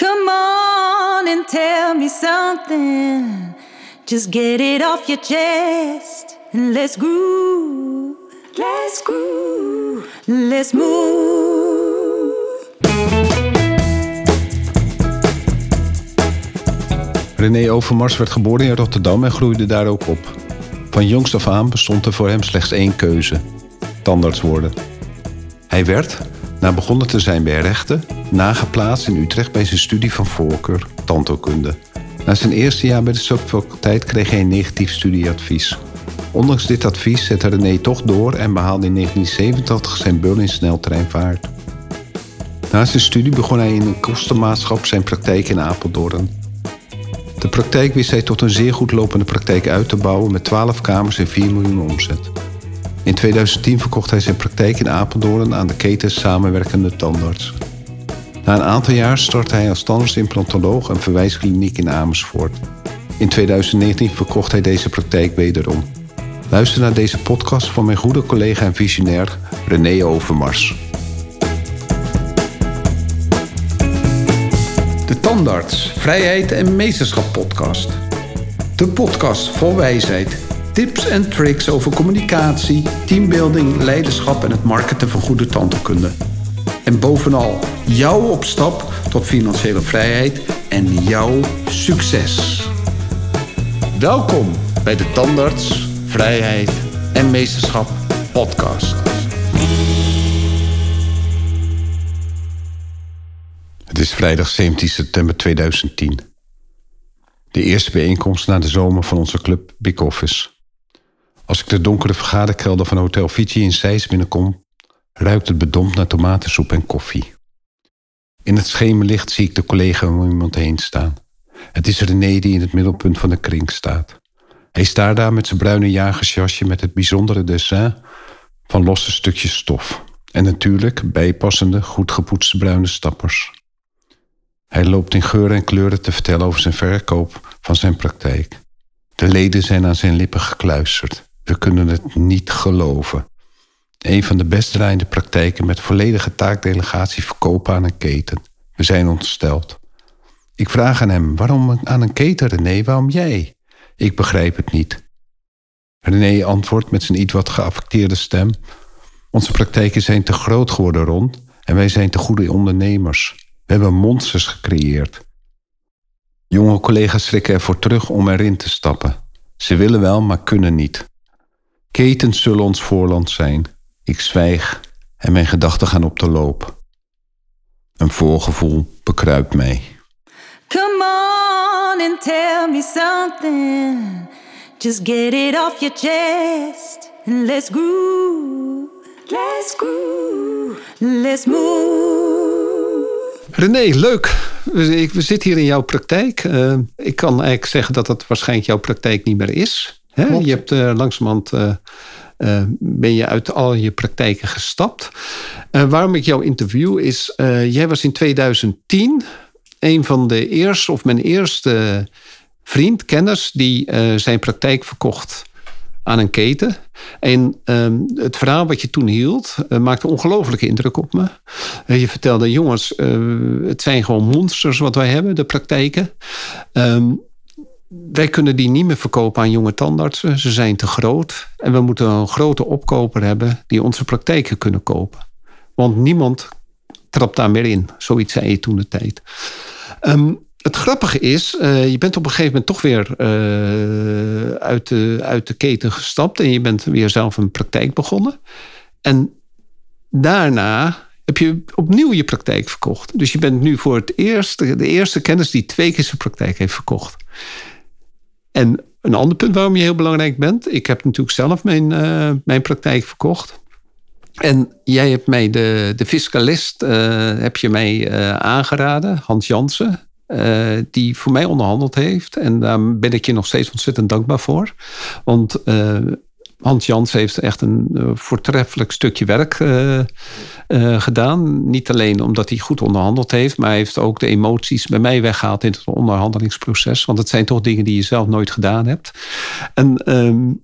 Come on and tell me something. Just get it off your chest and let's groove. Let's groove. Let's move. René Overmars werd geboren in Rotterdam en groeide daar ook op. Van jongs af aan bestond er voor hem slechts één keuze: tandarts worden. Hij werd, na begonnen te zijn bij rechten, nageplaatst in Utrecht bij zijn studie van voorkeur, tandheelkunde. Na zijn eerste jaar bij de faculteit kreeg hij een negatief studieadvies. Ondanks dit advies zette René toch door en behaalde in 1987 zijn bul in sneltreinvaart. Na zijn studie begon hij in een kostenmaatschap zijn praktijk in Apeldoorn. De praktijk wist hij tot een zeer goed lopende praktijk uit te bouwen met 12 kamers en 4 miljoen omzet. In 2010 verkocht hij zijn praktijk in Apeldoorn aan de keten samenwerkende tandarts. Na een aantal jaar startte hij als tandartsimplantoloog een verwijskliniek in Amersfoort. In 2019 verkocht hij deze praktijk wederom. Luister naar deze podcast van mijn goede collega en visionair René Overmars. De Tandarts, Vrijheid en Meesterschap podcast. De podcast vol wijsheid, tips en tricks over communicatie, teambuilding, leiderschap en het marketen van goede tandheelkunde. En bovenal jouw opstap tot financiële vrijheid en jouw succes. Welkom bij de Tandarts, Vrijheid en Meesterschap podcast. Het is vrijdag 17 september 2010. De eerste bijeenkomst na de zomer van onze club Big Office. Als ik de donkere vergaderkelder van Hotel Fiji in Zeist binnenkom, ruikt het bedompt naar tomatensoep en koffie. In het schemerlicht zie ik de collega om iemand heen staan. Het is René die in het middelpunt van de kring staat. Hij staat daar met zijn bruine jagersjasje met het bijzondere dessin van losse stukjes stof. En natuurlijk bijpassende, goed gepoetste bruine stappers. Hij loopt in geuren en kleuren te vertellen over zijn verkoop van zijn praktijk. De leden zijn aan zijn lippen gekluisterd. We kunnen het niet geloven. Een van de best draaiende praktijken met volledige taakdelegatie verkopen aan een keten. We zijn ontsteld. Ik vraag aan hem, waarom aan een keten René, waarom jij? Ik begrijp het niet. René antwoordt met zijn iets wat geaffecteerde stem. Onze praktijken zijn te groot geworden rond en wij zijn te goede ondernemers. We hebben monsters gecreëerd. Jonge collega's schrikken ervoor terug om erin te stappen. Ze willen wel, maar kunnen niet. Ketens zullen ons voorland zijn. Ik zwijg en mijn gedachten gaan op de loop. Een voorgevoel bekruipt mij. Come on and tell me something. Just get it off your chest and let's groove. Let's groove. Let's move. René, leuk. We, we zitten hier in jouw praktijk. Uh, ik kan eigenlijk zeggen dat dat waarschijnlijk jouw praktijk niet meer is. Hè? Je hebt uh, langzamerhand... Uh, uh, ben je uit al je praktijken gestapt. Waarom ik jou interview is, jij was in 2010 een van de eerste, of mijn eerste vriend, kennis, die zijn praktijk verkocht aan een keten. En um, het verhaal wat je toen hield maakte ongelooflijke indruk op me. je vertelde, jongens, het zijn gewoon monsters wat wij hebben, de praktijken. Um, wij kunnen die niet meer verkopen aan jonge tandartsen. Ze zijn te groot. En we moeten een grote opkoper hebben die onze praktijken kunnen kopen. Want niemand trapt daar meer in. Zoiets zei je toen de tijd. Um, het grappige is, uh, je bent op een gegeven moment toch weer uh, uit, de, uit de keten gestapt. En je bent weer zelf een praktijk begonnen. En daarna heb je opnieuw je praktijk verkocht. Dus je bent nu voor het eerst de eerste kennis die twee keer zijn praktijk heeft verkocht. En een ander punt waarom je heel belangrijk bent. Ik heb natuurlijk zelf mijn, uh, mijn praktijk verkocht. En jij hebt mij de, de fiscalist uh, heb je mij uh, aangeraden, Hans Jansen. die voor mij onderhandeld heeft. En daar ben ik je nog steeds ontzettend dankbaar voor. Want Hans Jans heeft echt een uh, voortreffelijk stukje werk uh, uh, gedaan. Niet alleen omdat hij goed onderhandeld heeft, maar hij heeft ook de emoties bij mij weggehaald in het onderhandelingsproces. Want het zijn toch dingen die je zelf nooit gedaan hebt. En um,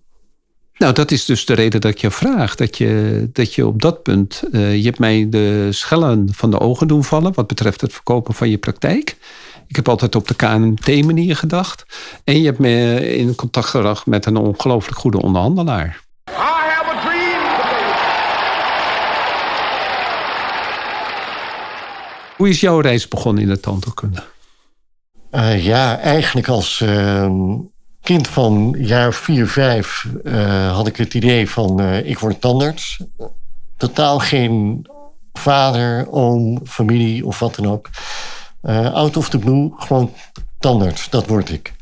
Nou, dat is dus de reden dat ik je vraag. Dat je, dat je op dat punt. Je hebt mij de schellen van de ogen doen vallen. wat betreft het verkopen van je praktijk. Ik heb altijd op de KNT-manier gedacht. En je hebt me in contact gebracht met een ongelooflijk goede onderhandelaar. I have a dream. Hoe is jouw reis begonnen in de tandheelkunde? Uh, ja, eigenlijk als uh, kind van jaar 4, 5 uh, had ik het idee van uh, ik word tandarts. Totaal geen vader, oom, familie of wat dan ook. Uh, out of the blue, gewoon tandarts, dat word ik.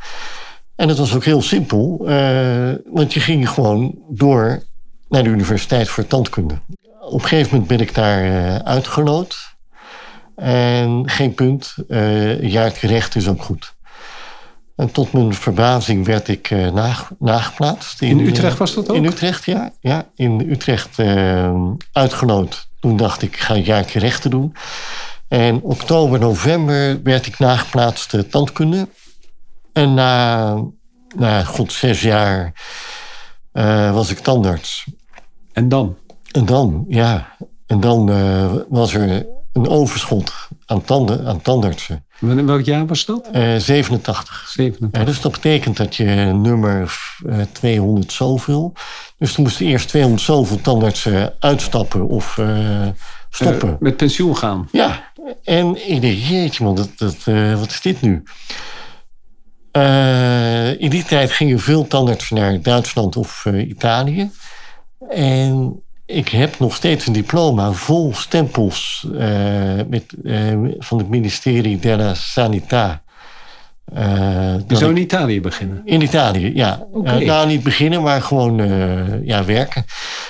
En het was ook heel simpel, want je ging gewoon door naar de Universiteit voor Tandkunde. Op een gegeven moment ben ik daar uitgenood. En geen punt, uh, jaartje recht is ook goed. En tot mijn verbazing werd ik uh, nageplaatst. In, in, Utrecht was dat ook? In Utrecht, ja. ja in Utrecht uh, uitgenood. Toen dacht ik, ik ga een jaartje rechten doen. En oktober, november werd ik nageplaatst tandkunde. En na, na goed zes jaar was ik tandarts. En dan? En dan, ja. En dan was er een overschot aan, tanden, aan tandartsen. Welk jaar was dat? Uh, 87. 87. dus dat betekent dat je nummer uh, eh, 200 zoveel. Dus toen moesten eerst 200 zoveel tandartsen uitstappen of stoppen. Met pensioen gaan. Ja, en ik denk, jeetje man, dat, dat, wat is dit nu? in die tijd gingen veel tandartsen naar Duitsland of Italië. En ik heb nog steeds een diploma vol stempels uh, met, uh, van het ministerie della Sanità. Uh, je zou in Italië beginnen? In Italië, ja. Okay. nou, niet beginnen, maar gewoon ja, werken.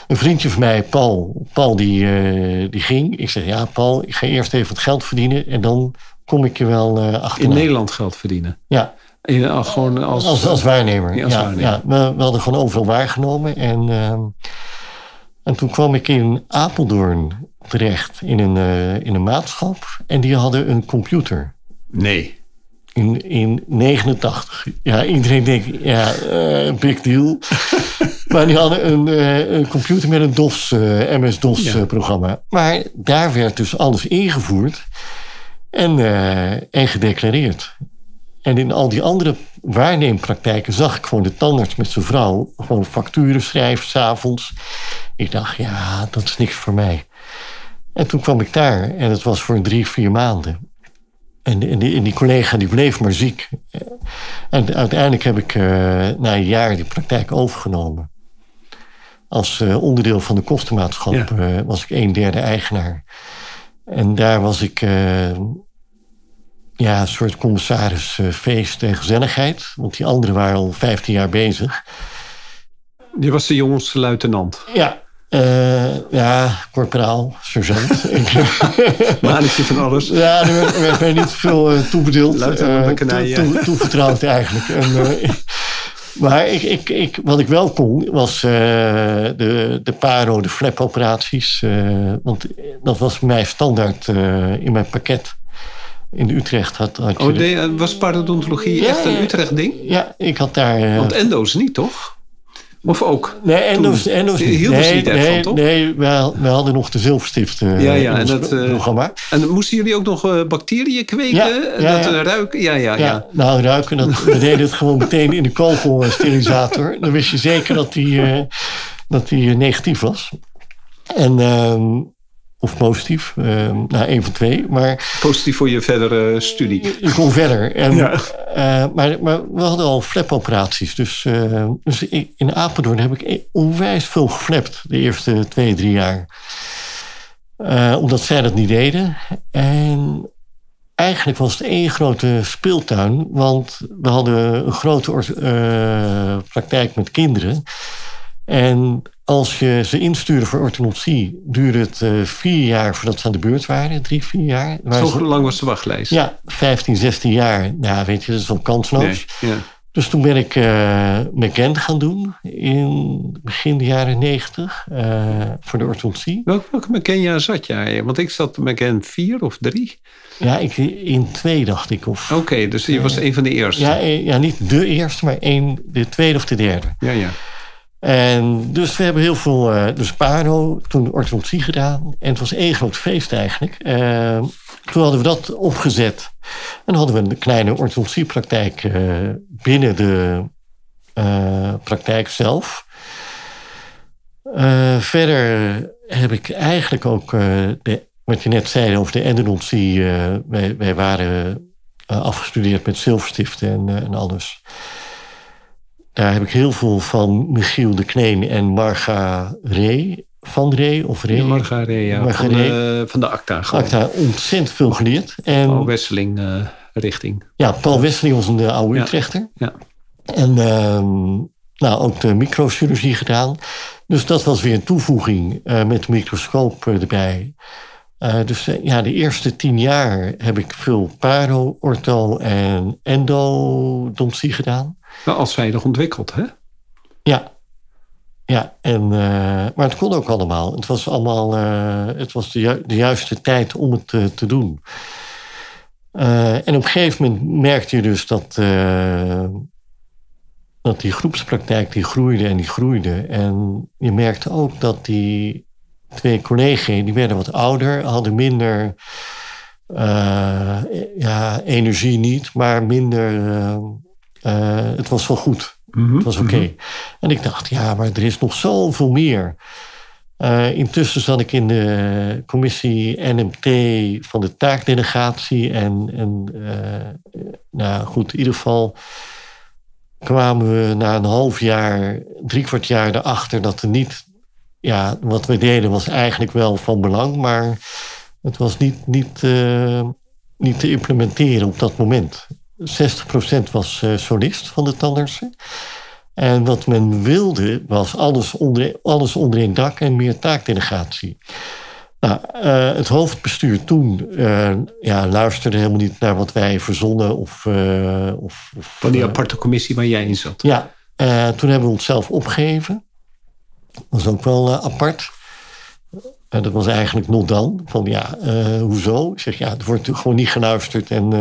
Een vriendje van mij, Paul, Paul die, die ging. Ik zeg, ja Paul, ik ga eerst even het geld verdienen... en dan kom ik je wel achter. In Nederland geld verdienen? Ja. In, gewoon als, als, als waarnemer. Ja, als ja, waarnemer. ja we, we, hadden gewoon overal waargenomen. En ehm, en toen kwam ik in Apeldoorn terecht in een, uh, in een maatschap. En die hadden een computer. Nee. In, in 89. Ja, iedereen denkt, ja, uh, big deal. maar die hadden een, uh, een computer met een DOS, MS-DOS-programma. Maar daar werd dus alles ingevoerd en, en gedeclareerd. En in al die andere waarneempraktijken zag ik gewoon de tandarts met zijn vrouw gewoon facturen schrijven s'avonds. Ik dacht, ja, dat is niks voor mij. En toen kwam ik daar en het was voor drie, vier maanden. En, en, die, en die, collega die bleef maar ziek. En uiteindelijk heb ik uh, na een jaar die praktijk overgenomen. Als uh, onderdeel van de kostenmaatschap ja. uh, was ik een derde eigenaar. En daar was ik ja, een soort commissarisfeest en gezelligheid. Want die anderen waren al 15 jaar bezig. Die was de jongste luitenant? Ja, uh, ja, corporaal, sergeant. Mannetje van alles. Ja, er werd, werd mij niet veel uh, toebedeeld. Luitenant uh, toe, toevertrouwd eigenlijk. En, maar ik, ik, ik, wat ik wel kon, was de, de paro, de flap operaties. want dat was mij standaard in mijn pakket in Utrecht had, had je... Oh, de, was parodontologie echt een Utrecht-ding? Ja, ik had daar... Want endo's niet, toch? Of ook? Nee, endo's, endo's niet. Hielden nee, niet nee, van, toch? Nee, we, we hadden nog de zilverstift uh, ja, ja, en dat, uh, programma. En moesten jullie ook nog uh, bacteriën kweken? Ja, ja, dat ja. ruiken? Ja, ja, ja, ja. Nou, ruiken, dat, we deden het gewoon meteen in de kogelsterilisator. Dan wist je zeker dat die, dat die negatief was. En... Of positief. Uh, nou, één van twee. Maar, positief voor je verdere studie. Je kon verder. En, ja. uh, maar, maar we hadden al flapoperaties. Dus, uh, dus in Apeldoorn heb ik onwijs veel geflapt. De eerste twee, drie jaar. Uh, omdat zij dat niet deden. En eigenlijk was het één grote speeltuin. Want we hadden een grote praktijk met kinderen. En als je ze instuurde voor orthodontie, duurde het uh, vier jaar voordat ze aan de beurt waren. Drie, vier jaar. Zo ze, lang was de wachtlijst? Ja, 15, 16 jaar. Nou, weet je, dat is wel kansloos. Nee, ja. Dus toen ben ik uh, McGant gaan doen in begin de jaren 90 uh, eh, voor de orthodontie. Welke, welke McGant zat jij? Want ik zat McGant 4 of 3. Ja, ik, in twee dacht ik. Oké, okay, dus je was een van de eerste. Ja, ja, niet de eerste, maar één, de tweede of de derde. Ja, ja. En dus we hebben heel veel, uh, dus Paro, toen orthodontie gedaan. En het was één groot feest eigenlijk. Uh, toen hadden we dat opgezet. En hadden we een kleine orthodontiepraktijk uh, binnen de praktijk zelf. verder heb ik eigenlijk ook, de, wat je net zei over de endodontie. wij, wij waren afgestudeerd met zilverstiften en, en alles. Daar heb ik heel veel van Michiel de Kneen en Marga Ree. Van Ree of Ree? Ja, Marga Ree, ja. Marga van, de, van de ACTA. Gewoon. ACTA, ontzettend veel geleerd. En, Paul Wesseling uh, richting. Ja, Paul Wesseling was een uh, oude Utrechter. Ja. En uh, nou, ook de microchirurgie gedaan. Dus dat was weer een toevoeging uh, met de microscoop erbij. dus ja, de eerste tien jaar heb ik veel paro, ortho en endodontie gedaan. Maar alzijdig ontwikkeld, hè? Ja. Ja, en, uh, maar het kon ook allemaal. Het was allemaal uh, het was de, de, juiste tijd om het te, te doen. En op een gegeven moment merkte je dus dat, dat die groepspraktijk die groeide en die groeide. En je merkte ook dat die twee collega's, die werden wat ouder, hadden minder ja, energie niet, maar minder het was wel goed. Mhm, het was oké. Okay. Mhm. En ik dacht, ja, maar er is nog zoveel meer. Uh, intussen zat ik in de commissie NMT van de taakdelegatie. En, en uh, nou goed, in ieder geval kwamen we na een half jaar, drie kwart jaar erachter dat er niet, ja, wat we deden was eigenlijk wel van belang, maar het was niet, niet, uh, niet te implementeren op dat moment. 60% was uh, solist van de tandartsen. En wat men wilde was alles onder, alles onder één dak en meer taakdelegatie. Nou, uh, het hoofdbestuur toen uh, ja, luisterde helemaal niet naar wat wij verzonnen. Of, of, of van die aparte commissie waar jij in zat. Ja, toen hebben we onszelf opgegeven. Dat was ook wel apart. dat was eigenlijk nog dan. Van ja, hoezo? Ik zeg ja, er wordt natuurlijk gewoon niet geluisterd. En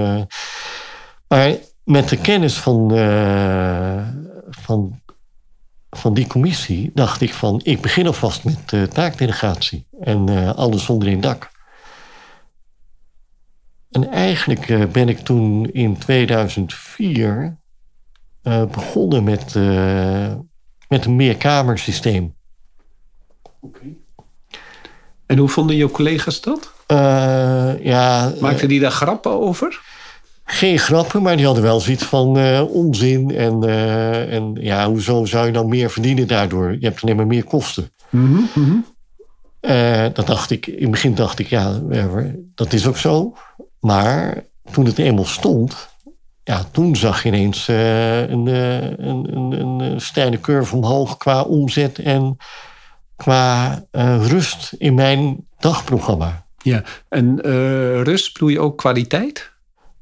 maar met de kennis van, uh, van, van die commissie dacht ik van... ik begin alvast met de taakdelegatie en uh, alles onder één dak. En eigenlijk uh, ben ik toen in 2004 begonnen met, met een meerkamersysteem. Okay. En hoe vonden jouw collega's dat? ja, Maakten die daar grappen over? Geen grappen, maar die hadden wel zoiets van uh, onzin. En, uh, en ja, hoezo zou je dan meer verdienen daardoor? Je hebt alleen maar meer kosten. Mm -hmm. uh, dat dacht ik, in het begin dacht ik, ja, dat is ook zo. Maar toen het eenmaal stond, ja, toen zag je ineens een, een, een, een steile curve omhoog qua omzet en qua rust in mijn dagprogramma. Ja, en rust bedoel je ook kwaliteit?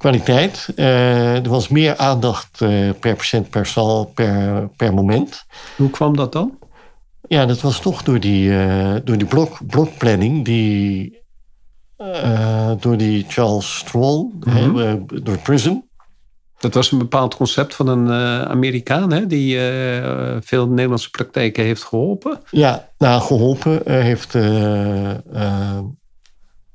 Kwaliteit. Uh, er was meer aandacht uh, per patiënt per sal per, per moment. Hoe kwam dat dan? Ja, dat was toch door die, uh, door die blok, blokplanning die door die Charles Stroll, mm -hmm. door PRISM. Dat was een bepaald concept van een Amerikaan hè, die veel Nederlandse praktijken heeft geholpen. Ja, nou geholpen heeft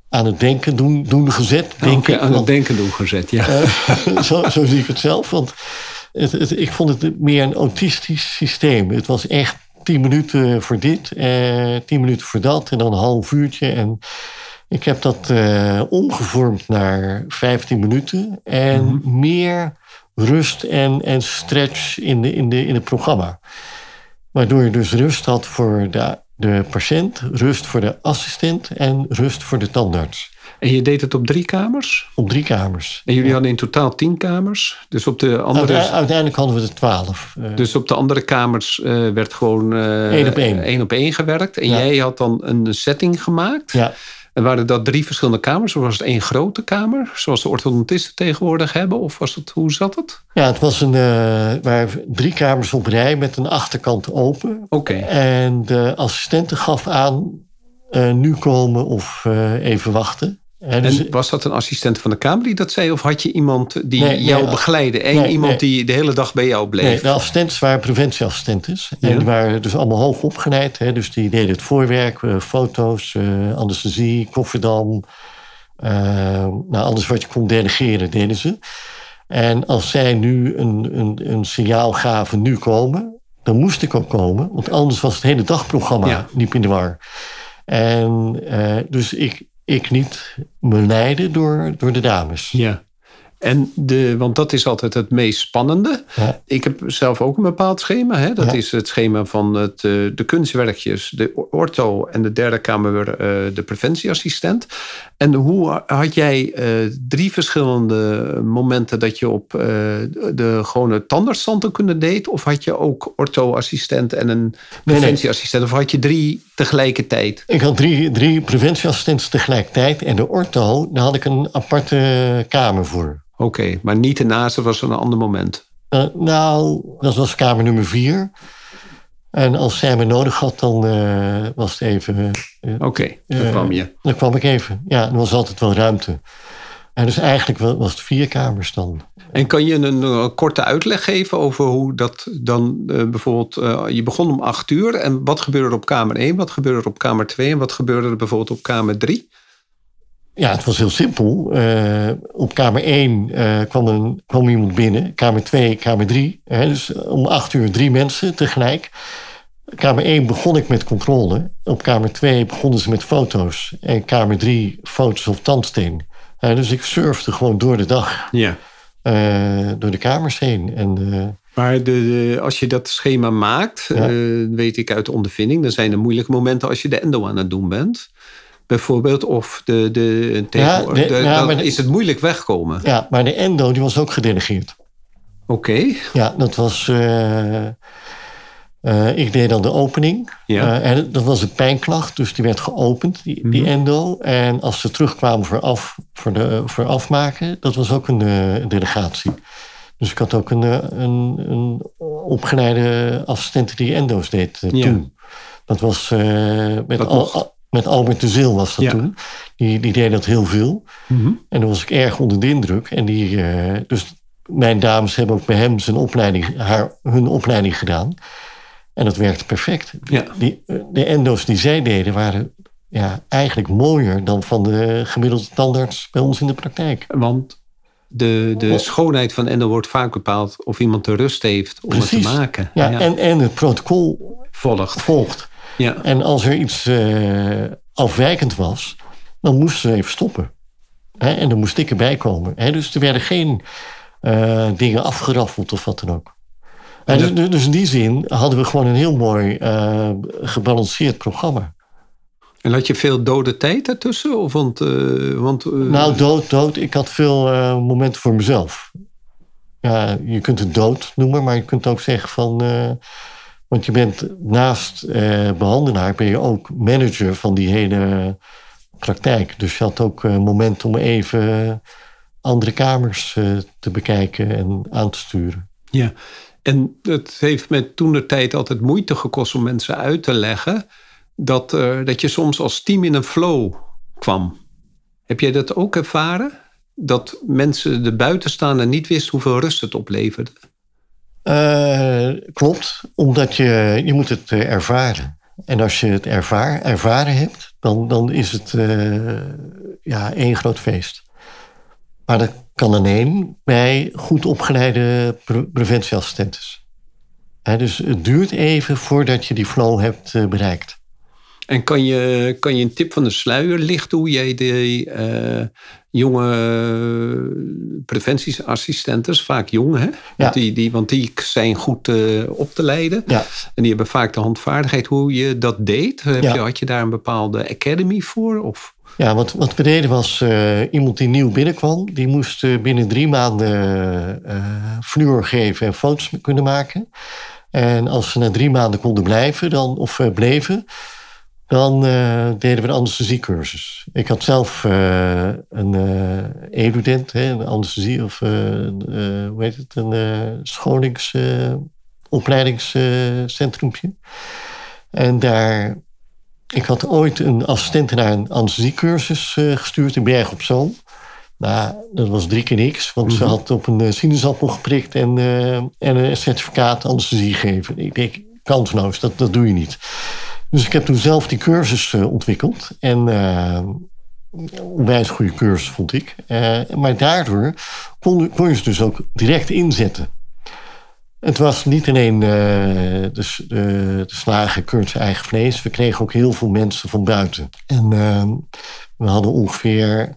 aan het denken doen, doen gezet. Denk ik, aan het denken doen gezet, ja. Uh, zo, zo, zie ik het zelf. Want het, het, ik vond het meer een autistisch systeem. Het was echt tien minuten voor dit, eh, tien minuten voor dat en dan een half uurtje. En ik heb dat uh, omgevormd naar 15 minuten en mhm. meer rust en, en stretch in, de, in, de, in het programma. Waardoor je dus rust had voor de de patiënt, rust voor de assistent en rust voor de tandarts. En je deed het op drie kamers? Op drie kamers. En jullie hadden in totaal tien kamers? Dus op de andere... Uiteindelijk hadden we er twaalf. Eh. Dus op de andere kamers uh, werd gewoon... Uh, Eén op één. één op één gewerkt. En jij had dan een setting gemaakt. Ja. En waren dat drie verschillende kamers? Of was het één grote kamer, zoals de orthodontisten tegenwoordig hebben? Of was het, hoe zat het? Ja, het was een, uh, waren drie kamers op rij met een achterkant open. Oké. En de assistente gaf aan, uh, nu komen of uh, even wachten. Dus- en was dat een assistent van de Kamer die dat zei? Of had je iemand die Nee, jou nee, begeleidde? Eén nee, iemand die de hele dag bij jou bleef? Nee, de assistenten waren preventieassistentes. Ja. En die waren dus allemaal hoog opgeleid. Hè? Dus die deden het voorwerk, eh, foto's, eh, anesthesie, kofferdam. eh, nou, alles wat je kon delegeren, deden ze. En als zij nu een, een, een signaal gaven, nu komen, dan moest ik ook komen. Want anders was het hele dagprogramma Ja. liep in de war. En dus ik, ik niet me leiden door, door de dames. Ja. En de, want dat is altijd het meest spannende. Ja. Ik heb zelf ook een bepaald schema. Hè? Dat Ja. is het schema van het, eh, de kunstwerkjes, de ortho en de derde kamer eh, de preventieassistent. En hoe had jij eh, drie verschillende momenten dat je op de gewone tandartsstanden kunnen deed? Of had je ook ortho-assistent en een preventieassistent? Of had je drie tegelijkertijd? Ik had drie, drie preventieassistenten tegelijkertijd. En de ortho, daar had ik een aparte kamer voor. Oké, maar niet ernaast, dat was een ander moment. Eh, nou, dat was kamer nummer vier. En als zij me nodig had, dan eh, was het even... eh, Oké, Eh, kwam je. dan kwam ik even. Ja, er was altijd wel ruimte. En dus eigenlijk wa- was het vier kamers dan. En kan je een, korte uitleg geven over hoe dat dan bijvoorbeeld... je begon om acht uur en wat gebeurde er op kamer 1? Wat gebeurde er op kamer 2? En wat gebeurde er bijvoorbeeld op kamer 3? Ja, het was heel simpel. Eh, op kamer 1 eh, kwam, een, kwam iemand binnen. Kamer 2, kamer 3. Hè, dus om acht uur drie mensen tegelijk. Kamer 1 begon ik met controle. Op kamer 2 begonnen ze met foto's. En kamer 3 foto's of tandsteen. Hè, dus ik surfde gewoon door de dag. Ja. eh, door de kamers heen. En, Maar de, de- als je dat schema maakt, Ja. weet ik uit de ondervinding... dan zijn er moeilijke momenten als je de endo aan het doen bent. Bijvoorbeeld, of de, de, tegenwoordig, ja, dan is het moeilijk wegkomen. ja, maar de endo die was ook gedelegeerd. Oké, Ja, dat was. eh, eh, ik deed dan de opening. Ja. Eh, en dat was een pijnklacht, dus die werd geopend, die, die Mhm. endo. En als ze terugkwamen voor, af, voor, de, voor afmaken, dat was ook een delegatie. Dus ik had ook een, een, een opgeleide assistent die endo's deed Ja. toen. Dat was met. Al- met Albert de Zil was dat Ja. toen. Die, die deed dat heel veel. Mhm. En dan was ik erg onder de indruk. En die, eh, dus mijn dames hebben ook bij hem zijn opleiding, haar, hun opleiding gedaan. En dat werkte perfect. Ja. Die, eh, de endo's die zij deden waren ja, eigenlijk mooier dan van de gemiddelde tandarts bij ons in de praktijk. want de, de schoonheid van endo wordt vaak bepaald... of iemand de rust heeft om het te maken. Ja, En, en het protocol volgt. volgt. Ja. En als er iets eh, afwijkend was, dan moesten ze even stoppen. Hè, en dan moest ik erbij komen. Hè, dus er werden geen eh, dingen afgeraffeld of wat dan ook. En dus, dus- dus in die zin hadden we gewoon een heel mooi eh, gebalanceerd programma. En had je veel dode tijd daartussen? Of want, want, Nou, dood, dood. Ik had veel momenten voor mezelf. Ja, je kunt het dood noemen, maar je kunt ook zeggen van... eh, want je bent naast eh, behandelaar, ben je ook manager van die hele praktijk. Dus je had ook een moment om even andere kamers eh, te bekijken en aan te sturen. Ja, en het heeft me toen de tijd altijd moeite gekost om mensen uit te leggen dat, eh, dat je soms als team in een flow kwam. Heb jij dat ook ervaren? Dat mensen de buitenstaander niet wisten hoeveel rust het opleverde? Eh, klopt, omdat je, je moet het eh, ervaren. En als je het ervaar, ervaren hebt, dan, dan is het eh, ja, één groot feest. Maar dat kan alleen bij goed opgeleide pre- preventieassistentes. Dus het duurt even voordat je die flow hebt bereikt. En kan je, kan je een tip van de sluier lichten hoe jij de jonge preventieassistentes, vaak jong hè? Want, die, die, want die zijn goed eh, op te leiden. Ja. En die hebben vaak de handvaardigheid hoe je dat deed. Heb Ja. je, had je daar een bepaalde academy voor? Of? Ja, wat, wat we deden was eh, iemand die nieuw binnenkwam, die moest eh, binnen drie maanden eh fluor geven en foto's kunnen maken. En als ze na drie maanden konden blijven, dan, of eh, bleven, dan eh, deden we een anesthesiecursus. Ik had zelf eh, een eh edudent, hè, een anesthesie of hoe heet het, een eh scholings, eh, opleidingscentrumpje. en daar ik had ooit een assistent naar een anesthesiecursus uh, gestuurd in Berg op Zoom. Nou, dat was drie keer niks, want ze mhm. had op een sinaasappel geprikt en, en een certificaat anesthesie gegeven. Ik denk, kansloos, dat, dat doe je niet. Dus ik heb toen zelf die cursus ontwikkeld. En onwijs goede cursus, vond ik. Uh, maar daardoor kon, kon, je ze dus ook direct inzetten. Het was niet alleen de, slagen cursus eigen vlees. We kregen ook heel veel mensen van buiten. En uh, we hadden ongeveer,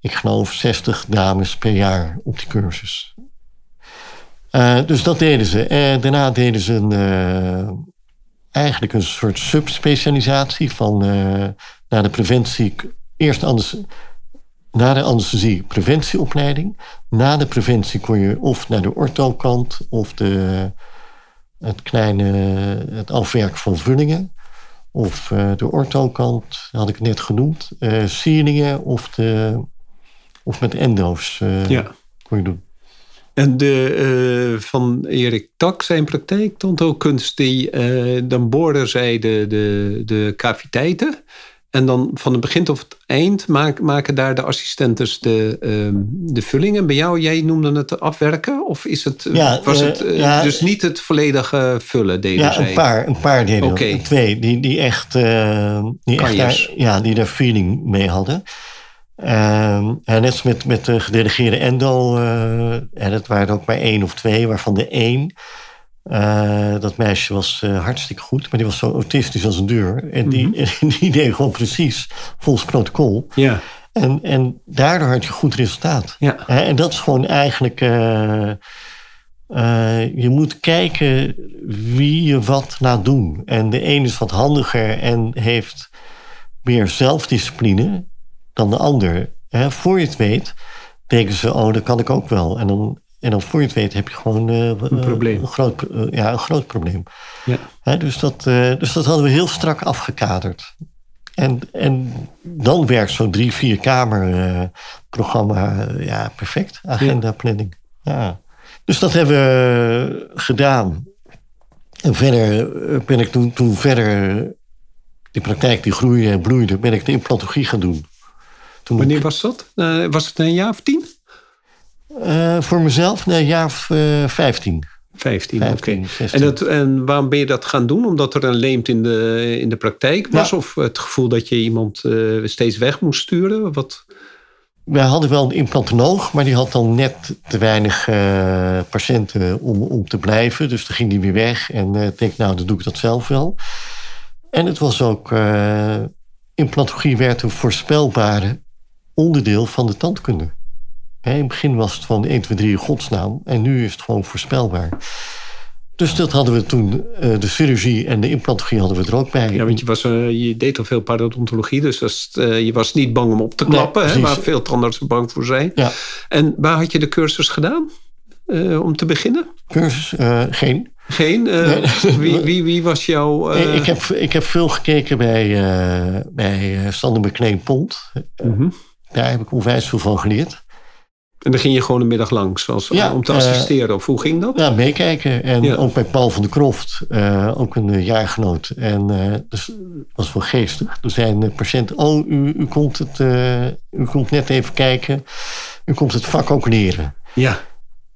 ik geloof, 60 dames per jaar op die cursus. dus dat deden ze. En daarna deden ze een, eigenlijk een soort subspecialisatie van naar de preventie Eerst anders, na de anesthesie preventieopleiding. Na de preventie kon je of naar de ortho-kant of de, het kleine het afwerken van vullingen. Of uh, de ortho-kant, had ik het net genoemd. Uh, sierlingen of, de, of met endo's uh, ja. kon je doen. En de, van Erik Tak, zijn praktijk, tandheelkunst, die, dan boorden zij de, de, de caviteiten. En dan van het begin tot het eind maken daar de assistentes de, uh, de vullingen. Bij jou, jij noemde het afwerken? Of is het, ja, was het uh, ja, dus niet het volledige vullen deden ja, zij? een paar, een paar deden okay. Twee, die, die echt, die echt daar, ja, die daar feeling mee hadden. Ehm, en net met, met de gedelegeerde endo, en het waren ook maar één of twee, waarvan de één uh, dat meisje was uh, hartstikke goed, maar die was zo autistisch als een deur. En die, mm die deed gewoon precies volgens protocol. Ja. En, en daardoor had je goed resultaat. Ja. en dat is gewoon eigenlijk. Uh, je moet kijken wie je wat laat doen. En de een is wat handiger en heeft meer zelfdiscipline dan de ander. Hè, voor je het weet, denken ze: oh, dat kan ik ook wel. En dan en dan voor je het weet heb je gewoon uh, een, probleem. Een, groot, uh, ja, een groot probleem. Ja. dus, dat, dus dat hadden we heel strak afgekaderd. En, en dan werkt zo'n drie, vier kamer programma ja, perfect. Agenda planning. Ja. Dus dat hebben we gedaan. En verder ben ik toen, toen verder die praktijk die groeide en bloeide, ben ik de implantologie gaan doen. Toen Wanneer was dat? was het een jaar of tien? Uh, voor mezelf, nee, jaar of uh, 15. 15, oké. En, en waarom ben je dat gaan doen? Omdat er een leemt in de, in de praktijk was? Of het gevoel dat je iemand uh, steeds weg moest sturen? Wat? Wij hadden wel een implantoloog, maar die had dan net te weinig uh, patiënten om, om te blijven. Dus toen ging die weer weg. En ik denk, nou, dan doe ik dat zelf wel. En het was ook... implantologie werd een voorspelbare onderdeel van de tandkunde. In het begin was het van 1, 2, 3 godsnaam. En nu is het gewoon voorspelbaar. Dus dat hadden we toen, uh, de chirurgie en de implantologie hadden we er ook bij. Ja, want je, was, uh, je deed al veel parodontologie, dus was, uh, je was niet bang om op te klappen, nee, hè, waar veel tandartsen bang voor zijn. Ja. En waar had je de cursus gedaan, om te beginnen? Cursus? geen. Geen? Nee. wie, wie, wie, was jouw... Ik, heb, ik heb veel gekeken bij, bij Sander McLean Pont. -hmm. Daar heb ik onwijs veel van geleerd. En dan ging je gewoon een middag langs als, om te assisteren? of hoe ging dat? Ja, meekijken. En ook bij Paul van der Kroft, uh, ook een jaargenoot. En uh, dus was wel geestig. Er zijn patiënten, oh, u, u, komt het, u komt net even kijken. U komt het vak ook leren. Ja.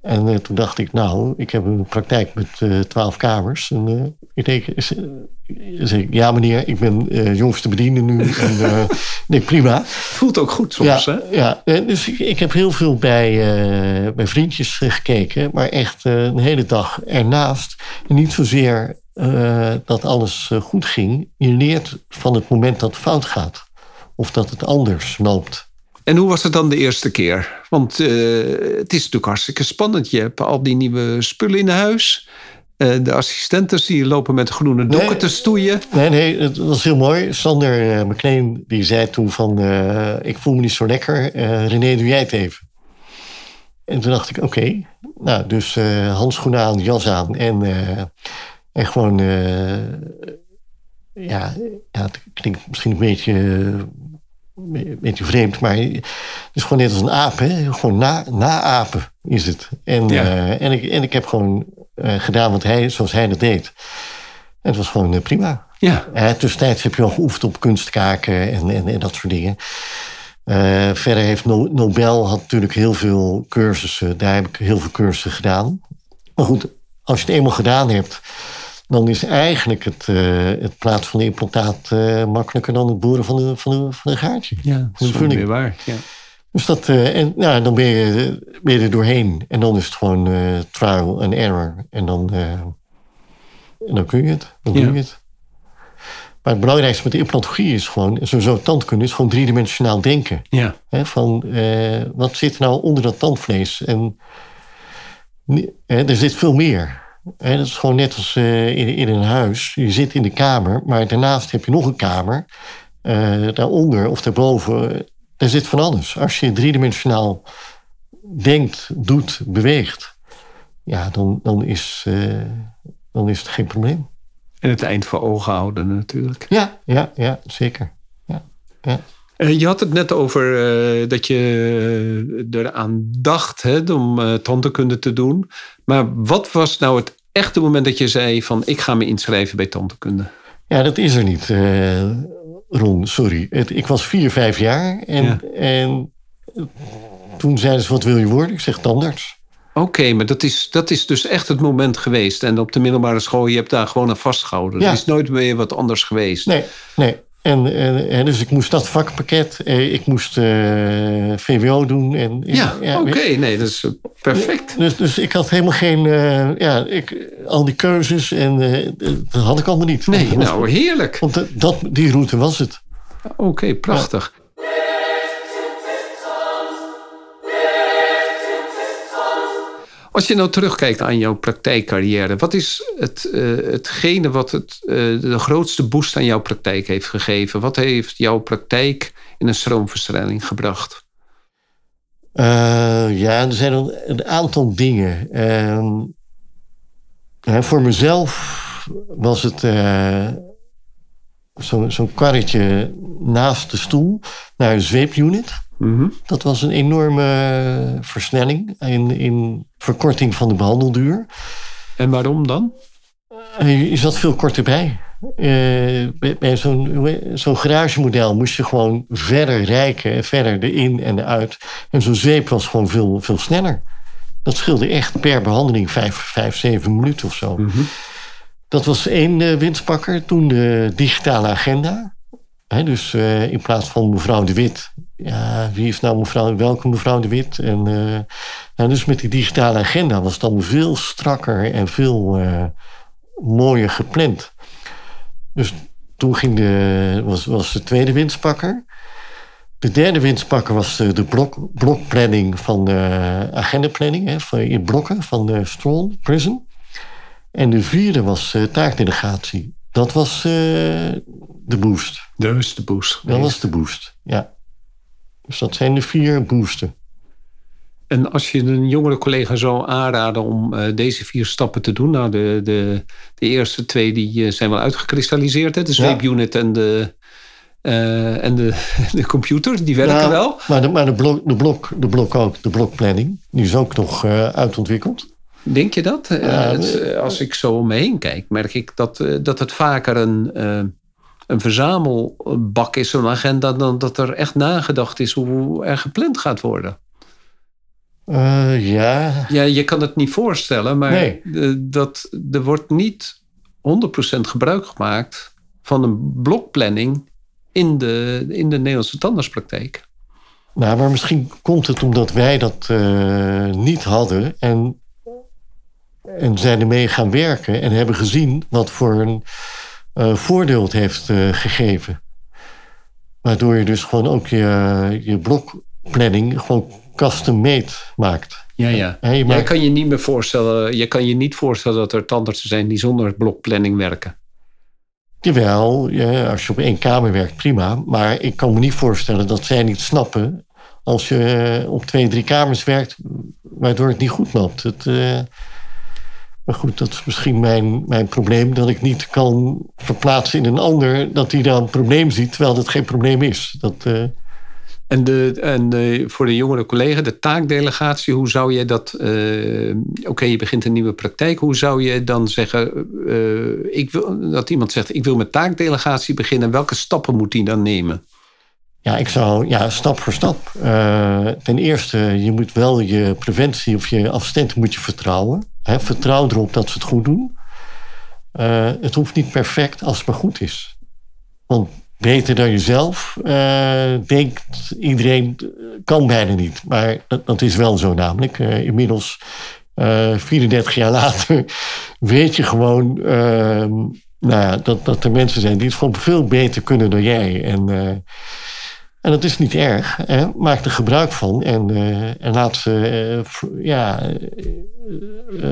En uh, toen dacht ik, nou, ik heb een praktijk met uh, twaalf kamers. En uh, ik denk, zeg ja meneer, ik ben jongste bediende nu. en nee, prima. Voelt ook goed soms, ja, hè? Ja, dus ik, ik, heb heel veel bij, bij vriendjes gekeken. Maar echt een hele dag ernaast. En niet zozeer dat alles goed ging. Je leert van het moment dat het fout gaat. Of dat het anders loopt. En hoe was het dan de eerste keer? Want uh, het is natuurlijk hartstikke spannend. Je hebt al die nieuwe spullen in huis. Uh, de assistenten die lopen met groene doeken nee, te stoeien. Nee, nee, het was heel mooi. Sander uh, McLean die zei toen van... ik voel me niet zo lekker. René, doe jij het even. En toen dacht ik, oké. Nou, dus handschoenen aan, jas aan. En, en gewoon... ja, ja, het klinkt misschien een beetje een beetje vreemd, maar het is gewoon net als een aap. Hè? Gewoon na, naapen is het. En, ja. uh, en, ik, en ik heb gewoon uh, gedaan wat hij, zoals hij dat deed. En het was gewoon uh, prima. Ja. Tussentijds heb je al geoefend op kunstkaken en, en, en dat soort dingen. Verder heeft Nobel had natuurlijk heel veel cursussen. Daar heb ik heel veel cursussen gedaan. Maar goed, als je het eenmaal gedaan hebt, dan is eigenlijk het, uh, het plaatsen van de implantaat uh, makkelijker dan het boeren van de, van de, van de gaatje. Ja, dat is weer waar. Ja. Dus dat, uh, en ja, dan ben je, ben je er doorheen. En dan is het gewoon trial and error. En dan, en dan kun je het. Dan ja. je het. Maar het belangrijkste met de implantologie is gewoon, sowieso tandkunde, is gewoon driedimensionaal denken. Ja. van wat zit nou onder dat tandvlees? En er zit veel meer. Dat is gewoon net als uh, in, in, een huis. Je zit in de kamer, maar daarnaast heb je nog een kamer. Uh, daaronder of daarboven, daar zit van alles. Als je driedimensionaal denkt, doet, beweegt, ja, dan, dan, is, uh, dan is het geen probleem. En het eind voor ogen houden natuurlijk. Ja, ja, ja zeker. Ja, ja. Je had het net over uh, dat je eraan dacht hè, om uh, tandheelkunde te doen. Maar wat was nou het echte moment dat je zei van ik ga me inschrijven bij tandheelkunde? Ja, dat is er niet, uh, Ron, sorry. Het, ik was vier, vijf jaar en, ja. en toen zeiden ze wat wil je worden? Ik zeg tandarts. Oké, okay, maar dat is, dat is dus echt het moment geweest. En op de middelbare school, je hebt daar gewoon aan vastgehouden. Ja. Er is nooit meer wat anders geweest. Nee, nee. En, en, dus ik moest dat vakpakket, eh, ik moest uh, VWO doen. En, ja, ja oké, okay, nee, dat is perfect. Dus, dus ik had helemaal geen, uh, ja, ik, al die keuzes en dat had ik allemaal niet. Nee, want, nou heerlijk. Want dat, die route was het. Oké, okay, prachtig. Als je nou terugkijkt aan jouw praktijkcarrière, wat is het, uh, hetgene wat het, uh, de grootste boost aan jouw praktijk heeft gegeven? Wat heeft jouw praktijk in een stroomversnelling gebracht? Uh, ja, er zijn een, aantal dingen. Ehm, voor mezelf was het zo'n zo karretje naast de stoel naar een zweepunit. Mhm. Dat was een enorme versnelling in, in verkorting van de behandelduur. En waarom dan? Je zat veel korter bij. Uh, bij zo'n zo'n garagemodel moest je gewoon verder rijken, en verder erin en eruit. En zo'n zweep was gewoon veel, veel sneller. Dat scheelde echt per behandeling vijf, vijf zeven minuten of zo. Mhm. Dat was één uh, winstpakker. Toen de digitale agenda. dus uh, in plaats van mevrouw de Wit. Ja, wie is nou mevrouw, welke mevrouw de Wit? En uh, dus met die digitale agenda was het dan veel strakker en veel mooier gepland. Dus toen ging de, was, was de tweede winstpakker. De derde winstpakker was de, de blok, blokplanning van de agendaplanning. Hè, van, in blokken van de Strong Prison. En de vierde was uh, taakdelegatie. Dat was uh, de boost. Dat was de boost. Dat was de boost, ja. Dus dat zijn de vier boosten. En als je een jongere collega zou aanraden om uh, deze vier stappen te doen, nou, de, de, de eerste twee die zijn wel uitgekristalliseerd, hè? de zweepunit ja. en de, uh, en de, de computer, die werken wel. Maar, de, maar de, blok, de, blok, de blok ook, de blokplanning, die is ook nog uitontwikkeld. Denk je dat? Het, als ik zo om me heen kijk, merk ik dat, dat het vaker een, een verzamelbak is, een agenda, dan dat er echt nagedacht is hoe er gepland gaat worden. Uh, ja. ja. Je kan het niet voorstellen, maar nee. dat, er wordt niet 100% gebruik gemaakt van een blokplanning in de, in de Nederlandse tandartspraktijk. Nou, maar misschien komt het omdat wij dat uh, niet hadden en, en zijn ermee gaan werken en hebben gezien wat voor een uh, voordeel heeft uh, gegeven. Waardoor je dus gewoon ook je, je blokplanning gewoon custom-made maakt. Ja, ja. Je maakt... kan je niet meer voorstellen, je kan je niet voorstellen dat er tandartsen zijn die zonder blokplanning werken. Jawel, ja, als je op één kamer werkt, prima. Maar ik kan me niet voorstellen dat zij niet snappen als je op twee, drie kamers werkt, waardoor het niet goed loopt. Het, uh, maar goed, dat is misschien mijn, mijn probleem, dat ik niet kan verplaatsen in een ander, dat hij dan een probleem ziet, terwijl dat geen probleem is. Dat, uh... En, de, en de, voor de jongere collega, de taakdelegatie, hoe zou je dat. Uh, Oké, je begint een nieuwe praktijk. Hoe zou je dan zeggen. Uh, ik wil, dat iemand zegt: Ik wil met taakdelegatie beginnen. Welke stappen moet hij dan nemen? Ja, ik zou, ja, stap voor stap. Uh, ten eerste, je moet wel je preventie of je assistenten moet je vertrouwen. Hè, vertrouw erop dat ze het goed doen. het hoeft niet perfect als het maar goed is. Want beter dan jezelf, uh, denkt iedereen, kan bijna niet. Maar dat, is wel zo namelijk. Inmiddels, uh, eh, 34 jaar later, weet je gewoon nou ja, dat, dat er mensen zijn die het gewoon veel beter kunnen dan jij. En, en dat is niet erg. Hè? Maak er gebruik van en, en laat ze ja,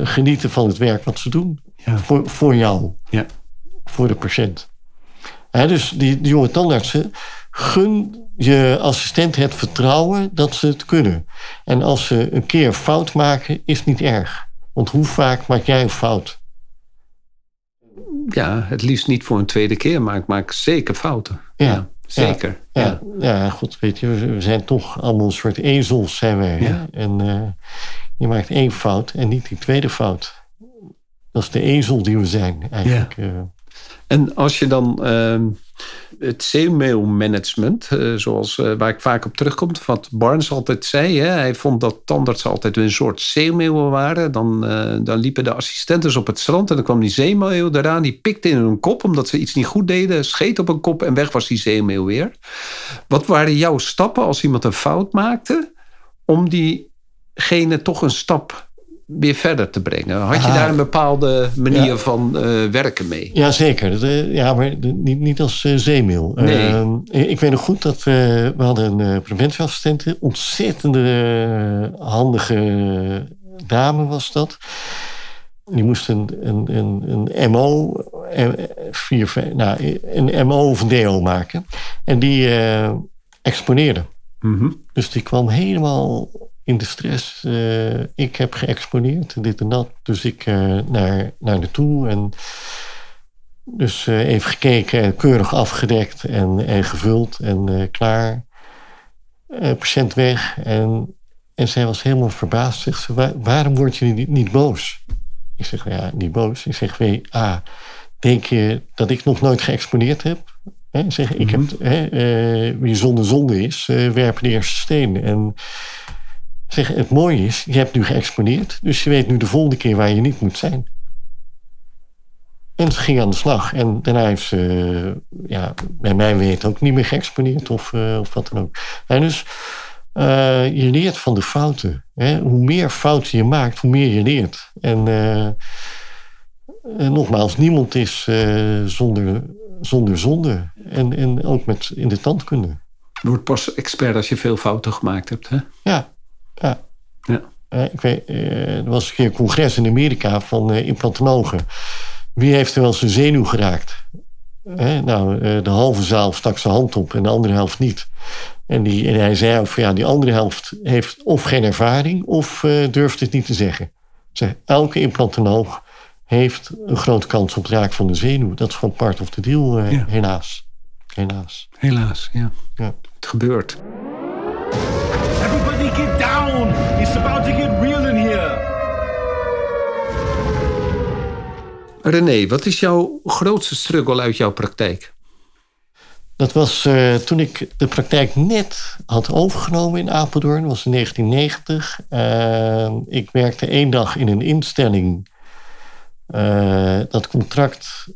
genieten van het werk wat ze doen. Ja. Voor, voor jou, ja. voor de patiënt dus die, die jonge tandartsen, gun je assistent het vertrouwen dat ze het kunnen. En als ze een keer fout maken, is niet erg. Want hoe vaak maak jij een fout? Ja, het liefst niet voor een tweede keer, maar ik maak zeker fouten. Ja, zeker. Ja, ja. goed, weet je, we zijn toch allemaal een soort ezels, zijn wij. Ja. En uh, je maakt één fout en niet die tweede fout. Dat is de ezel die we zijn, eigenlijk. Ja. Uh, en als je dan uh, het zeemailmanagement, uh, zoals uh, waar ik vaak op terugkom, wat Barnes altijd zei, hè, hij vond dat tandartsen altijd een soort zeemeeuwen waren. Dan, eh, dan liepen de assistenten op het strand en dan kwam die zeemeeuw eraan, die pikte in hun kop omdat ze iets niet goed deden, scheet op een kop en weg was die zeemeeuw weer. Wat waren jouw stappen als iemand een fout maakte om diegene toch een stap weer verder te brengen. Had je daar een bepaalde manier van uh, werken mee? Jazeker. Ja, maar niet, niet als uh, zeemeel. Nee. Ehm, ik weet nog goed dat we hadden een preventieassistente. Ontzettende handige dame was dat. Die moest een, een, een, een MO, vier, nou, een MO of een DO maken. En die exponeerde. Mm -hmm. Dus die kwam helemaal in de stress. Uh, ik heb geëxponeerd, dit en dat. Dus ik uh, naar, naar naartoe en dus uh, even gekeken, keurig afgedekt en, en gevuld en klaar. patiënt weg en, en zij was helemaal verbaasd. Zegt ze, Waar, waarom word je niet, niet boos? Ik zeg, ja, niet boos. Ik zeg, weet, ah, denk je dat ik nog nooit geëxponeerd heb? He, zeg, ik heb, he, wie zonder zonde is, werpen de eerste steen. En Zeg, het mooie is, je hebt nu geëxponeerd, dus je weet nu de volgende keer waar je niet moet zijn. En ze ging aan de slag. En daarna heeft ze, ja, bij mij weet ook niet meer geëxponeerd of, uh, of wat dan ook. En dus uh, je leert van de fouten. Hè? Hoe meer fouten je maakt, hoe meer je leert. En uh, nogmaals, niemand is zonder, zonder zonde. En, en ook met in de tandkunde. Je wordt pas expert als je veel fouten gemaakt hebt, hè? Ja, ja. ja. Uh, ik weet, uh, er was een keer een congres in Amerika van uh, implantologen. Wie heeft er wel zijn zenuw geraakt? nou, de halve zaal stak zijn hand op en de andere helft niet. En, die, en hij zei ook van ja, die andere helft heeft of geen ervaring of durft het niet te zeggen. Zeg, elke implantoloog heeft een grote kans op raken van de zenuw. Dat is gewoon part of the deal, helaas. Helaas. Helaas, ja. ja. Het gebeurt. Down! It's about to get real in here! René, wat is jouw grootste struggle uit jouw praktijk? Dat was uh, toen ik de praktijk net had overgenomen in Apeldoorn. Dat was in 1990. Uh, ik werkte één dag in een instelling. Uh, dat contract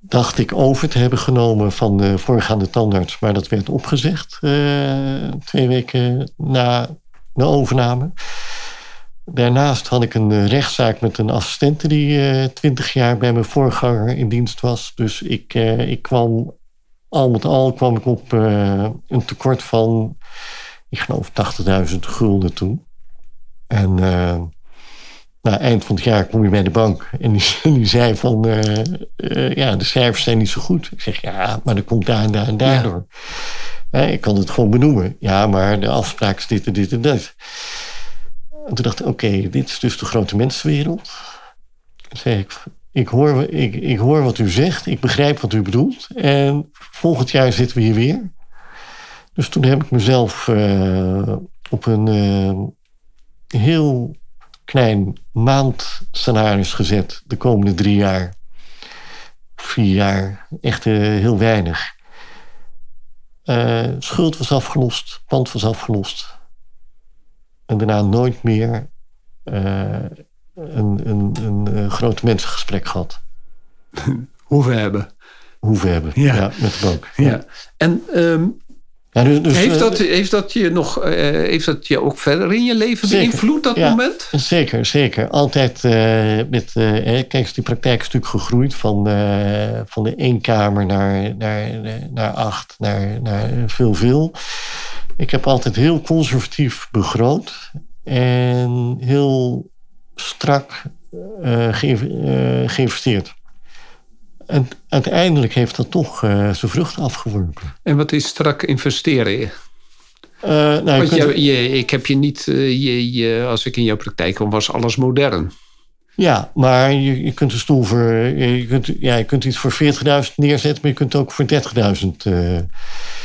dacht ik over te hebben genomen van de voorgaande tandarts. Maar dat werd opgezegd uh, twee weken na de overname. Daarnaast had ik een rechtszaak met een assistente die uh, twintig jaar bij mijn voorganger in dienst was. Dus ik, uh, ik kwam, al met al kwam ik op een tekort van, ik geloof 80.000 gulden toen. En nou, eind van het jaar kom je bij de bank en die, die zei van, uh, ja, de cijfers zijn niet zo goed. Ik zeg, ja, maar dat komt daar en daar en daardoor. Ja. Ik kan het gewoon benoemen. Ja, maar de afspraak is dit en dit en dat. En toen dacht ik, oké, dit is dus de grote mensenwereld. Dan zei ik, ik hoor, ik, ik hoor wat u zegt, ik begrijp wat u bedoelt. En volgend jaar zitten we hier weer. Dus toen heb ik mezelf uh, op een uh, heel klein maandscenaris gezet de komende drie jaar. Vier jaar, echt uh, heel weinig. Schuld was afgelost, pand was afgelost. En daarna nooit meer een, een, een groot mensengesprek gehad. Hoeven hebben. Hoeven hebben, ja, ja met de bank. Ja. En um, ja, dus, dus, heeft, dat, heeft, dat je nog, uh, heeft dat je ook verder in je leven beïnvloed, dat ja, moment? Zeker, zeker. Altijd uh, met, uh, kijk, die praktijk is natuurlijk gegroeid van, van de één kamer naar, naar, naar acht, naar, naar veel, veel. Ik heb altijd heel conservatief begroot en heel strak geïnvesteerd. En uiteindelijk heeft dat toch uh, zijn vruchten afgeworpen. En wat is strak investeren? Uh, nou, Want je, je, ik heb je niet, uh, je, je, als ik in jouw praktijk kwam, was alles modern. Ja, maar je, je kunt een stoel voor, je kunt, ja, je kunt iets voor 40.000 neerzetten, maar je kunt ook voor 30.000.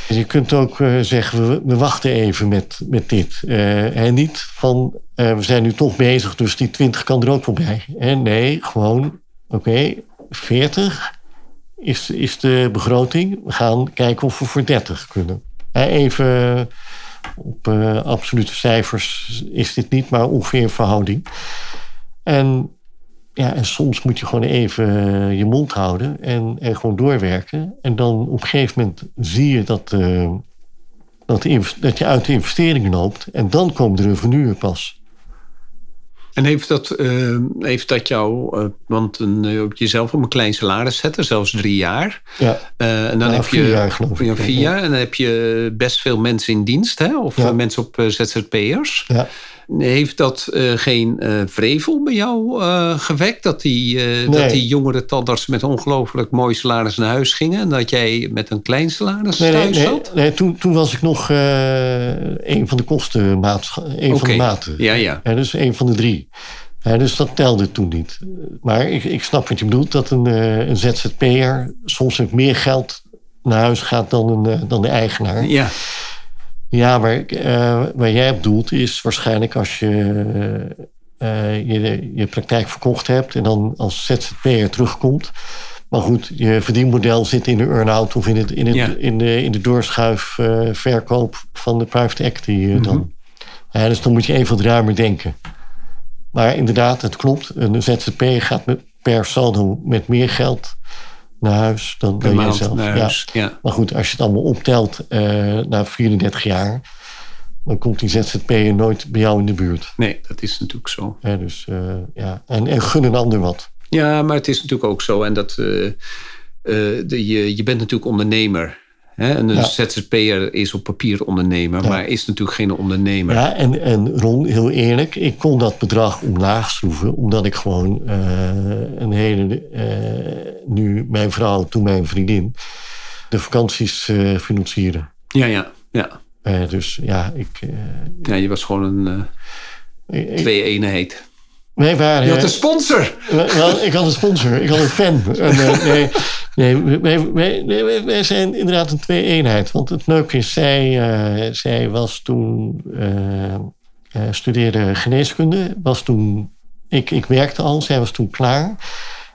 je kunt ook zeggen, we, we, wachten even met, met dit. en niet van, we zijn nu toch bezig, dus die 20 kan er ook wel bij. En nee, gewoon, oké, 40 is, is de begroting. We gaan kijken of we voor 30 kunnen. Even op uh, absolute cijfers is dit niet, maar ongeveer een verhouding. En, ja, en soms moet je gewoon even je mond houden en, en gewoon doorwerken. En dan op een gegeven moment zie je dat, dat, dat je uit de investeringen loopt. En dan komen de revenuen pas. En heeft dat, uh, heeft dat jou, uh, want een, uh, jezelf op een klein salaris zetten, zelfs drie jaar. Ja, en dan heb vier je, jaar geloof ik. Vier jaar. En dan heb je best veel mensen in dienst, hè? of ja. mensen op ZZP'ers. Ja. Heeft dat uh, geen uh, vrevel bij jou uh, gewekt? Dat die, nee. dat die jongere met ongelooflijk mooi salaris naar huis gingen... en dat jij met een klein salaris nee, thuis nee, zat? Nee, toen, toen was ik nog een van de kostenmaat, een okay. van de maten. Ja, ja. ja. Dus een van de drie. Ja, dus dat telde toen niet. Maar ik, ik snap wat je bedoelt, dat een, een ZZP'er soms met meer geld naar huis gaat dan, een, dan de eigenaar. Ja. Ja, maar uh, waar jij bedoelt is waarschijnlijk als je, uh, je je praktijk verkocht hebt en dan als ZZP'er terugkomt. Maar goed, je verdienmodel zit in de earn-out of in, het, in, het, ja. in, de, in de doorschuifverkoop uh, van de private equity mm -hmm. dan. Ja, dus dan moet je even wat ruimer denken. Maar inderdaad, het klopt. Een ZZP gaat met, per saldo met meer geld naar huis dan, dan jezelf. Ja. ja. Maar goed, als je het allemaal optelt uh, na 34 jaar, dan komt die ZZP'er nooit bij jou in de buurt. Nee, dat is natuurlijk zo. Ja, dus, uh, ja. En, en gun een ander wat. Ja, maar het is natuurlijk ook zo. En dat, uh, de, je, je bent natuurlijk ondernemer. Hè? En een ja. ZZP'er is op papier ondernemer, ja. maar is natuurlijk geen ondernemer. Ja, en, en Ron, heel eerlijk, ik kon dat bedrag omlaag schroeven, omdat ik gewoon uh, een hele, uh, nu mijn vrouw, toen mijn vriendin, de vakanties uh, financieren. Ja, ja, ja. dus ja, ik. ja, je was gewoon een twee-eenheid. Nee, waar, je had een sponsor. Wel, ik had een sponsor. Ik had een fan. En, nee, nee wij, wij, wij, wij, zijn inderdaad een twee-eenheid. Want het leuke is, zij, uh, zij was toen... Uh, studeerde geneeskunde. Was toen, ik, ik werkte al. Zij was toen klaar.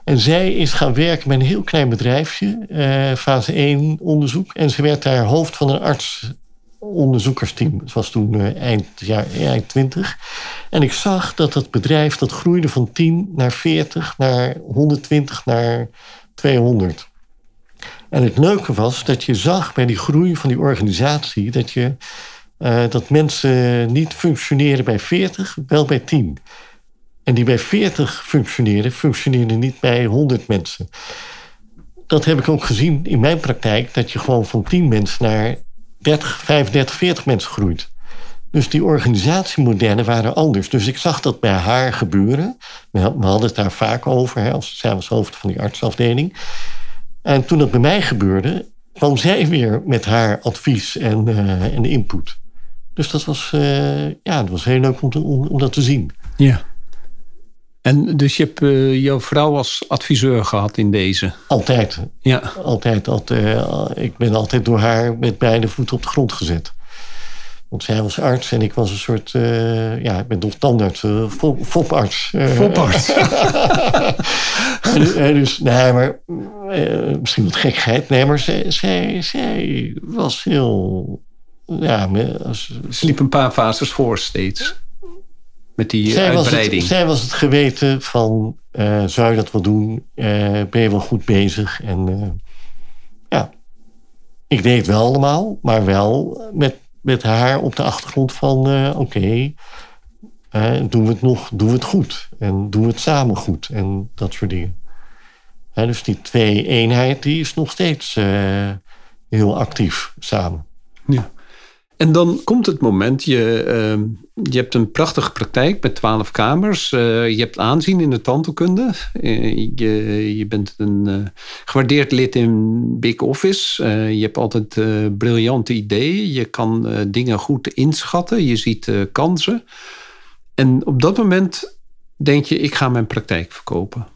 En zij is gaan werken met een heel klein bedrijfje. fase 1 onderzoek. En ze werd daar hoofd van een arts onderzoekersteam. Het was toen uh, eind, jaar, eind 20. En ik zag dat dat bedrijf dat groeide van 10 naar 40, naar 120, naar 200. En het leuke was dat je zag bij die groei van die organisatie dat, je, uh, dat mensen niet functioneren bij 40, wel bij 10. En die bij 40 functioneren, functioneren niet bij 100 mensen. Dat heb ik ook gezien in mijn praktijk, dat je gewoon van 10 mensen naar 30, 35, 40 mensen groeit. Dus die organisatiemodellen waren anders. Dus ik zag dat bij haar gebeuren. We hadden het daar vaak over, hè, als hoofd van die artsafdeling. En toen dat bij mij gebeurde, kwam zij weer met haar advies en, uh, en input. Dus dat was, uh, ja, dat was heel leuk om, te, om, om, dat te zien. Ja. En dus je hebt uh, jouw vrouw als adviseur gehad in deze? Altijd. Ja. Altijd. altijd ik ben altijd door haar met beide voeten op de grond gezet. Want zij was arts en ik was een soort, uh, ja, ik ben toch tandarts, uh, foparts. Foparts. en, dus, nee, maar misschien wat gekheid. Nee, maar zij, zij, zij was heel, ja. Als, Sliep een paar fases voor steeds. Met die zij uitbreiding. Was het, zij was het geweten van, zou je dat wel doen? ben je wel goed bezig? En ja, ik deed het wel allemaal, maar wel met met haar op de achtergrond van uh, oké, uh, doen we het nog, doen we het goed en doen we het samen goed en dat soort dingen. Dus die twee eenheid die is nog steeds uh, heel actief samen. Ja. En dan komt het moment, je, uh, je hebt een prachtige praktijk met twaalf kamers. Uh, je hebt aanzien in de tandheelkunde. Uh, je, je bent een gewaardeerd lid in Big Office. je hebt altijd briljante ideeën. Je kan dingen goed inschatten. Je ziet kansen. En op dat moment denk je, ik ga mijn praktijk verkopen.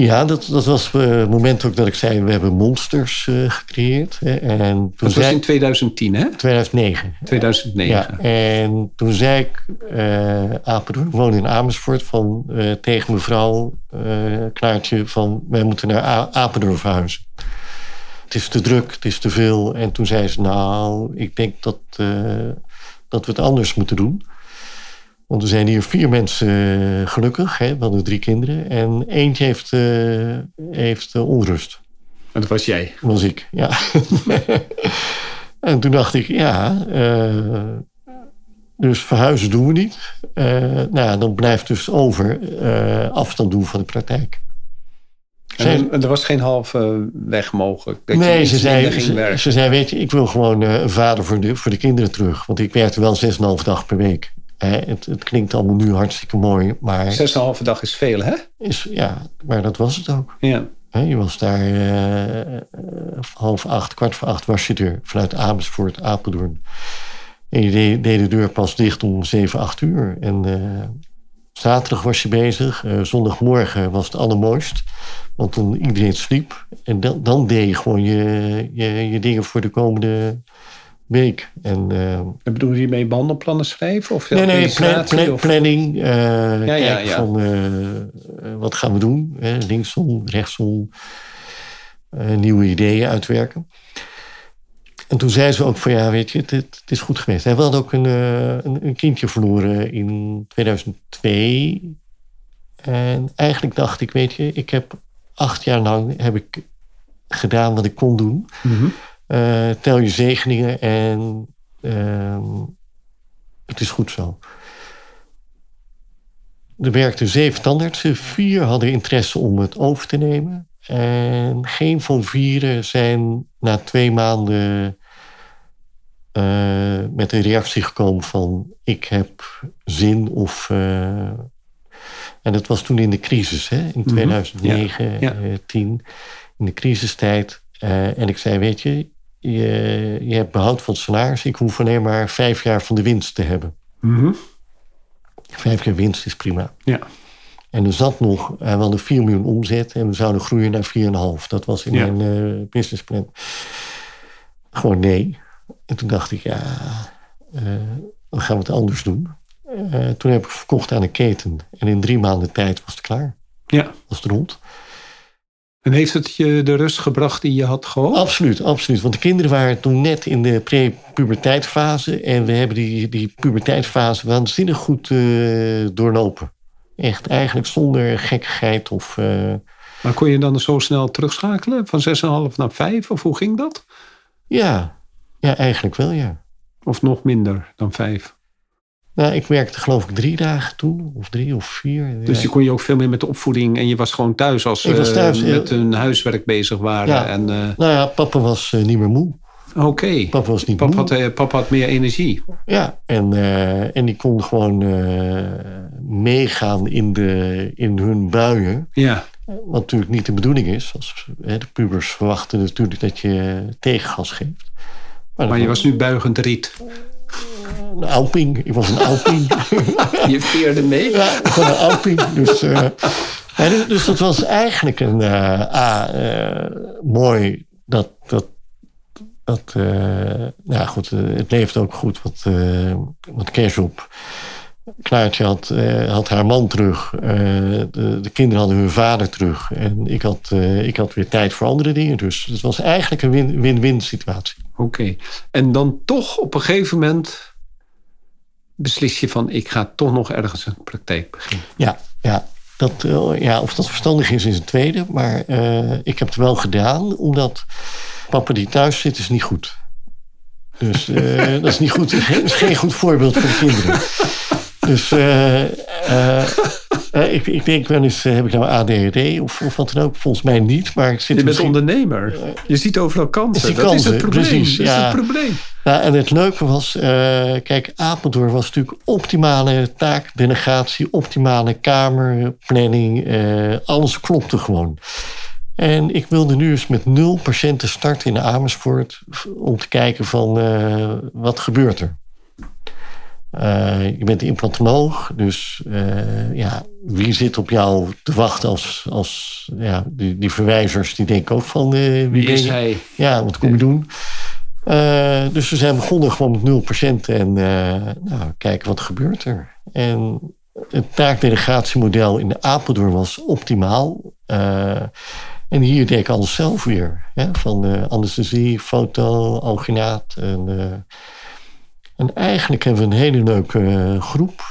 Ja, dat, dat was het moment ook dat ik zei, we hebben monsters uh, gecreëerd. Hè, en toen dat was in 2010, hè? 2009. 2009. Ja, en toen zei ik, uh, Apeldoorn, ik woon in Amersfoort, van, uh, tegen mevrouw Klaartje van, wij moeten naar A Apeldoorn verhuizen. Het is te druk, het is te veel. En toen zei ze, nou, ik denk dat, dat we het anders moeten doen. Want er zijn hier vier mensen uh, gelukkig, hè, van de drie kinderen. En eentje heeft, uh, heeft uh, onrust. En dat was jij? Dat was ik, ja. en toen dacht ik, ja, dus verhuizen doen we niet. nou ja, dan blijft dus over afstand doen van de praktijk. En, en er was geen halve weg mogelijk? Dat nee, ze zei, ze, ze, zei, weet je, ik wil gewoon een vader voor de, voor de kinderen terug. Want ik werkte wel 6,5 dag per week. Het, het, klinkt allemaal nu hartstikke mooi, maar... Zes en een halve dag is veel, hè? Is, ja, maar dat was het ook. Ja. Je was daar uh, half acht, kwart voor acht was je er. Vanuit Amersfoort, Apeldoorn. En je deed, deed de deur pas dicht om zeven, acht uur. En uh, zaterdag was je bezig. Uh, zondagmorgen was het allermooist. Want dan iedereen sliep. En dan, dan deed je gewoon je, je, je dingen voor de komende week. En, uh, en bedoel je mee behandelplannen schrijven? Of nee, nee, plan, plan, of? planning. Uh, ja, ja, ja. van uh, wat gaan we doen? Hè? Linksom, rechtsom. nieuwe ideeën uitwerken. En toen zei ze ook van ja, weet je, het, het is goed geweest. Hij had ook een, een, een, kindje verloren in 2002. En eigenlijk dacht ik, weet je, ik heb acht jaar lang heb ik gedaan wat ik kon doen. Mm -hmm. Uh, tel je zegeningen en uh, het is goed zo. Er werkten zeven tandartsen, vier hadden interesse om het over te nemen. En geen van vieren zijn na twee maanden uh, met een reactie gekomen van ik heb zin of... en dat was toen in de crisis, hè, in 2009, mm -hmm. ja. Ja. 10, in de crisistijd. en ik zei, weet je, je, je hebt behoud van het salaris. Ik hoef alleen maar vijf jaar van de winst te hebben. Mm -hmm. Vijf jaar winst is prima. Ja. En er zat nog, we hadden 4 miljoen omzet en we zouden groeien naar 4,5. Dat was in ja. mijn uh, businessplan. Gewoon nee. En toen dacht ik, ja, uh, dan gaan we het anders doen. Uh, toen heb ik verkocht aan een keten. En in drie maanden tijd was het klaar. Ja. Was het rond. En heeft het je de rust gebracht die je had gehoopt? Absoluut, absoluut. Want de kinderen waren toen net in de pre-puberteitfase. En we hebben die, die puberteitsfase waanzinnig goed uh, doorlopen. Echt eigenlijk zonder gekkigheid of... Uh... Maar kon je dan zo snel terugschakelen? Van 6,5 naar 5? Of hoe ging dat? Ja, ja eigenlijk wel, ja. Of nog minder dan 5? Nou, ik werkte geloof ik drie dagen toen, of drie of vier. Dus je kon je ook veel meer met de opvoeding en je was gewoon thuis als ze uh, met hun huiswerk bezig waren. Ja. En, uh... Nou ja, papa was uh, niet meer moe. Oké. Okay. Papa was niet papa moe. Had, papa had meer energie. Ja, en, en die kon gewoon meegaan in, de, in hun buien. Ja. Wat natuurlijk niet de bedoeling is. Als, hè, de pubers verwachten natuurlijk dat je tegengas geeft. Maar, maar je was nu buigend riet. Een Alping. Ik was een Alping. Je veerde mee? Ja, gewoon een Alping. Dus, uh, dus dat was eigenlijk een... Uh, ah, mooi dat... dat dat, nou goed, het leeft ook goed wat, wat cash op. Klaartje had, uh, had haar man terug. Uh, de, de, kinderen hadden hun vader terug. En ik had, uh, ik had weer tijd voor andere dingen. Dus het was eigenlijk een win-win situatie. Oké. En dan toch op een gegeven moment beslis je van... ik ga toch nog ergens een praktijk beginnen. Ja, ja. Dat, ja of dat verstandig is, is een tweede. Maar ik heb het wel gedaan, omdat papa die thuis zit, is niet goed. Dus dat is niet goed. Dat is geen goed voorbeeld voor de kinderen. Dus uh, uh, ik, ik, denk wel eens, heb ik nou ADHD of, of wat dan ook? Volgens mij niet. Maar ik zit je bent ondernemer. Je ziet overal kansen. Dat kansen, is het probleem. Precies, dat ja. is het probleem. Nou, en het leuke was, kijk, Apeldoorn was natuurlijk optimale taakdelegatie, optimale kamerplanning. alles klopte gewoon. En ik wilde nu eens met nul patiënten starten in Amersfoort om te kijken van wat gebeurt er. Uh, je bent implantoloog, dus uh, ja, wie zit op jou te wachten als, als ja, die, die verwijzers die denken ook van uh, wie, wie is hij? Ja, wat kom je doen? dus we zijn begonnen gewoon met nul patiënten en nou, kijken wat gebeurt er. En het taakdelegatiemodel in de Apeldoorn was optimaal. en hier deed ik alles zelf weer. Hè, van anesthesie, foto, alginaat en en eigenlijk hebben we een hele leuke eh, groep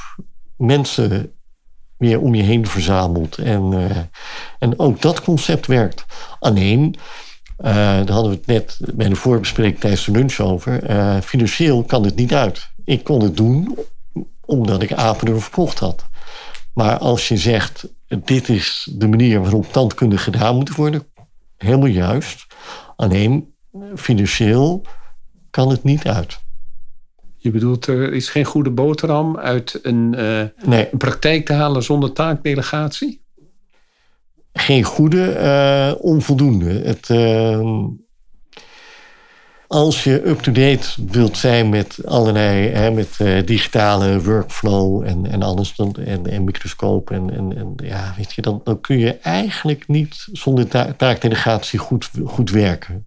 mensen weer om je heen verzameld. En, uh, en ook dat concept werkt. Alleen, uh, daar hadden we het net bij de voorbespreking tijdens de lunch over. Financieel kan het niet uit. Ik kon het doen omdat ik Apeldoorn verkocht had. Maar als je zegt, dit is de manier waarop tandkunde gedaan moet worden, helemaal juist. Alleen, financieel kan het niet uit. Je bedoelt, er is geen goede boterham uit een, uh, nee. een praktijk te halen zonder taakdelegatie? Geen goede, uh, onvoldoende. Het, uh, als je up-to-date wilt zijn met allerlei, hè, met digitale workflow en, en alles, dan, en, en microscoop en, en, en, ja, weet je, dan, dan kun je eigenlijk niet zonder ta taakdelegatie goed, goed werken.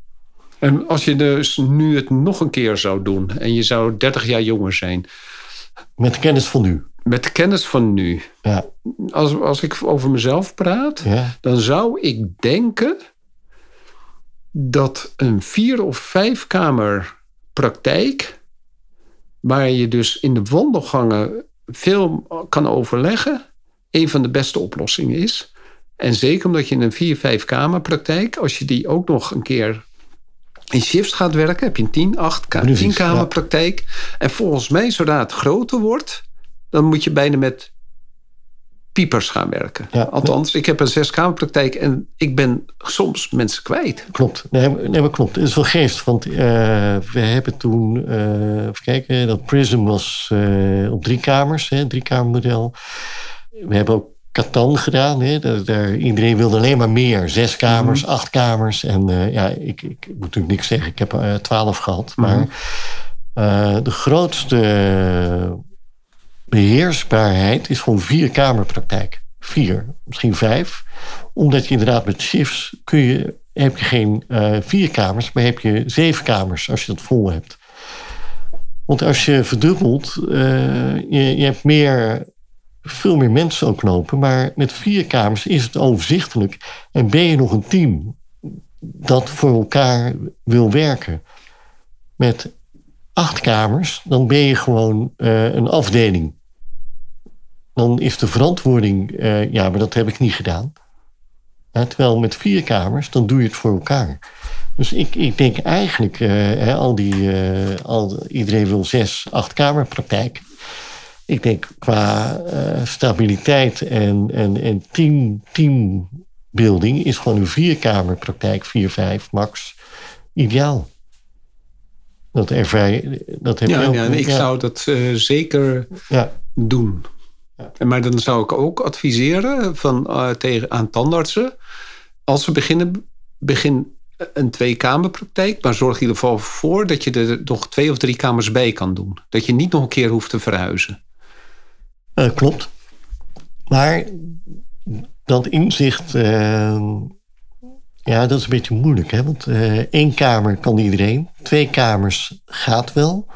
En als je dus nu het nog een keer zou doen en je zou 30 jaar jonger zijn. Met de kennis van nu. Met de kennis van nu. Ja. Als, als ik over mezelf praat, ja. dan zou ik denken dat een vier of vijf kamer praktijk, waar je dus in de wandelgangen veel kan overleggen, een van de beste oplossingen is. En zeker omdat je in een vier, vijf kamer praktijk, als je die ook nog een keer in shifts gaat werken, heb je een 10, 8, 10 kamer praktijk. En volgens mij, zodra het groter wordt, dan moet je bijna met piepers gaan werken. Ja. Althans, ik heb een zes-kamerpraktijk en ik ben soms mensen kwijt. Klopt, nee, nee maar klopt. Het is wel geest, want uh, we hebben toen, uh, even kijken, dat Prism was uh, op drie kamers, hè, drie kamermodel. We hebben ook Catan gedaan. Hè? Daar, iedereen wilde alleen maar meer. Zes kamers, mhm. acht kamers. En uh, ja, ik, ik, moet natuurlijk niks zeggen. Ik heb uh, twaalf gehad. Mhm. Maar uh, de grootste beheersbaarheid is gewoon vier kamerpraktijk. Vier, misschien vijf. Omdat je inderdaad met shifts kun je, heb je geen vier kamers, maar heb je zeven kamers als je dat vol hebt. Want als je verdubbelt, je, je hebt meer veel meer mensen ook lopen. Maar met vier kamers is het overzichtelijk. En ben je nog een team dat voor elkaar wil werken. Met acht kamers, dan ben je gewoon uh, een afdeling. Dan is de verantwoording, uh, ja, maar dat heb ik niet gedaan. Ja, terwijl met vier kamers, dan doe je het voor elkaar. Dus ik, ik denk eigenlijk, al die, al, iedereen wil zes, acht kamerpraktijk ik denk qua uh, stabiliteit en, en, en team, teambuilding is gewoon een vierkamerpraktijk, vier, vijf max, ideaal. Dat ervaar dat heb ja, je. Ja, ik zou dat uh, zeker ja. doen. Ja. Maar dan zou ik ook adviseren van, uh, tegen, aan tandartsen, als ze beginnen, begin een tweekamerpraktijk, maar zorg in ieder geval voor dat je er nog twee of drie kamers bij kan doen. Dat je niet nog een keer hoeft te verhuizen. Uh, klopt. Maar dat inzicht, uh, ja, dat is een beetje moeilijk. Hè? Want uh, één kamer kan iedereen, twee kamers gaat wel.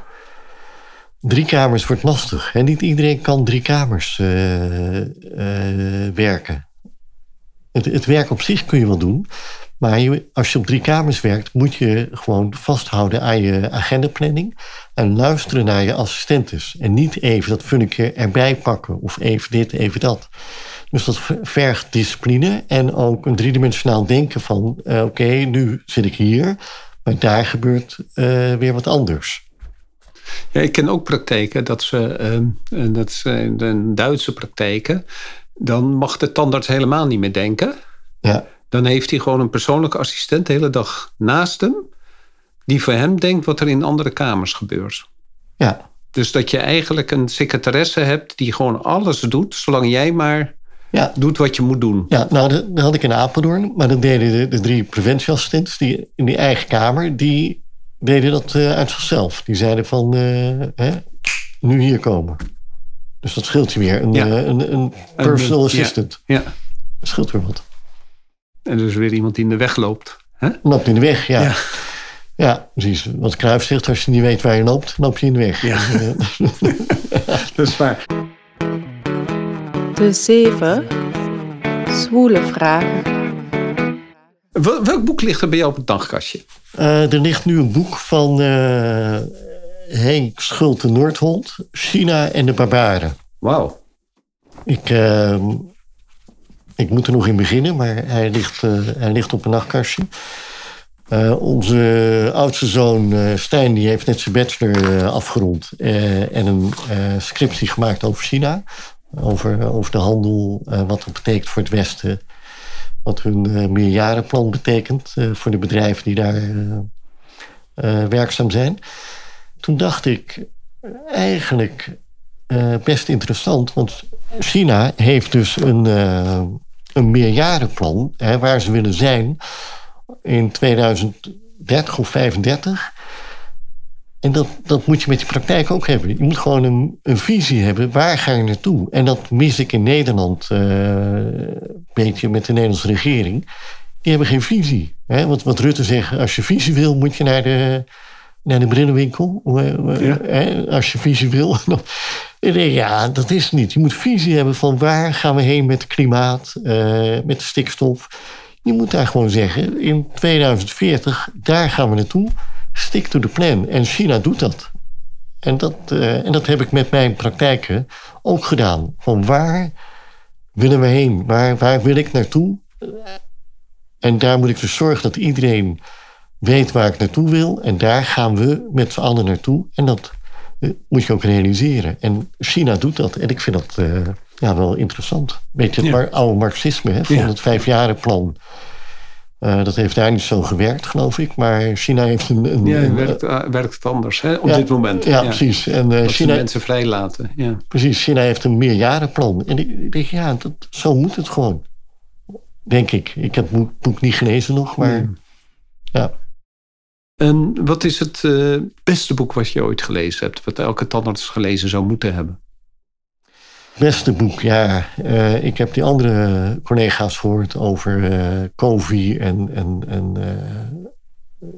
Drie kamers wordt lastig. En niet iedereen kan drie kamers werken. Het, het werk op zich kun je wel doen. Maar je, als je op drie kamers werkt, moet je gewoon vasthouden aan je agendaplanning. En luisteren naar je assistentes. En niet even dat funnetje erbij pakken. Of even dit, even dat. Dus dat vergt discipline. En ook een driedimensionaal denken van... Uh, oké, nu zit ik hier. Maar daar gebeurt uh, weer wat anders. Ja, ik ken ook praktijken. Dat, ze, uh, dat zijn de Duitse praktijken. Dan mag de tandarts helemaal niet meer denken. Ja. Dan heeft hij gewoon een persoonlijke assistent de hele dag naast hem. Die voor hem denkt wat er in andere kamers gebeurt. Ja. Dus dat je eigenlijk een secretaresse hebt die gewoon alles doet, zolang jij maar ja. doet wat je moet doen. Ja, nou, dat, had ik in Apeldoorn. Maar dan deden de, de drie preventieassistenten die in die eigen kamer, die deden dat uh, uit zichzelf. Die zeiden van, uh, hè, nu hier komen. Dus dat scheelt je weer. Een, ja. uh, een, een personal assistant. Ja. ja. Dat scheelt weer wat. En dus weer iemand die in de weg loopt. Hè? Loopt in de weg, ja. ja. Ja, precies. Wat Kruijf zegt, als je niet weet waar je loopt, loop je in de weg. Ja. dat is waar. De zeven zwoele vragen. Welk boek ligt er bij jou op het dagkastje? Uh, er ligt nu een boek van uh, Henk Schulte Noordholt, China en de Barbaren. Wauw. Ik, uh, ik moet er nog in beginnen, maar hij ligt, uh, hij ligt op een nachtkastje. Uh, onze oudste zoon uh, Stijn die heeft net zijn bachelor afgerond en een scriptie gemaakt over China. Over, over de handel, wat dat betekent voor het Westen. Wat hun meerjarenplan betekent voor de bedrijven die daar werkzaam zijn. Toen dacht ik, eigenlijk best interessant, want China heeft dus een, een meerjarenplan hè, waar ze willen zijn in 2030 of 35. En dat, dat moet je met die praktijk ook hebben. Je moet gewoon een, een visie hebben. Waar ga je naartoe? En dat mis ik in Nederland uh, een beetje met de Nederlandse regering. Die hebben geen visie. Hè? Wat, wat Rutte zegt, als je visie wil, moet je naar de, naar de brillenwinkel. Ja. Als je visie wil. Ja, dat is niet. Je moet visie hebben van waar gaan we heen met klimaat, uh, met stikstof. Je moet daar gewoon zeggen, in 2040, daar gaan we naartoe. Stick to the plan. En China doet dat. En dat, uh, en dat heb ik met mijn praktijken ook gedaan. Van waar willen we heen? Waar, waar wil ik naartoe? En daar moet ik dus zorgen dat iedereen weet waar ik naartoe wil. En daar gaan we met z'n allen naartoe. En dat eh, moet je ook realiseren. En China doet dat. En ik vind dat uh, ja, wel interessant. Weet je, het oude marxisme hè, van ja. het vijfjarenplan. Uh, dat heeft daar niet zo gewerkt, geloof ik. Maar China heeft een... een ja, werkt, uh, werkt het anders hè, op ja, dit moment. Ja, precies. En, China, mensen vrijlaten. Ja. Precies, China heeft een meerjarenplan. En ik denk, ja, dat, zo moet het gewoon. Denk ik. Ik heb het boek niet gelezen nog, maar ja. En wat is het uh, beste boek wat je ooit gelezen hebt? Wat elke tandarts gelezen zou moeten hebben? Beste boek, ja. Uh, ik heb die andere collega's gehoord over uh, COVID en, en, en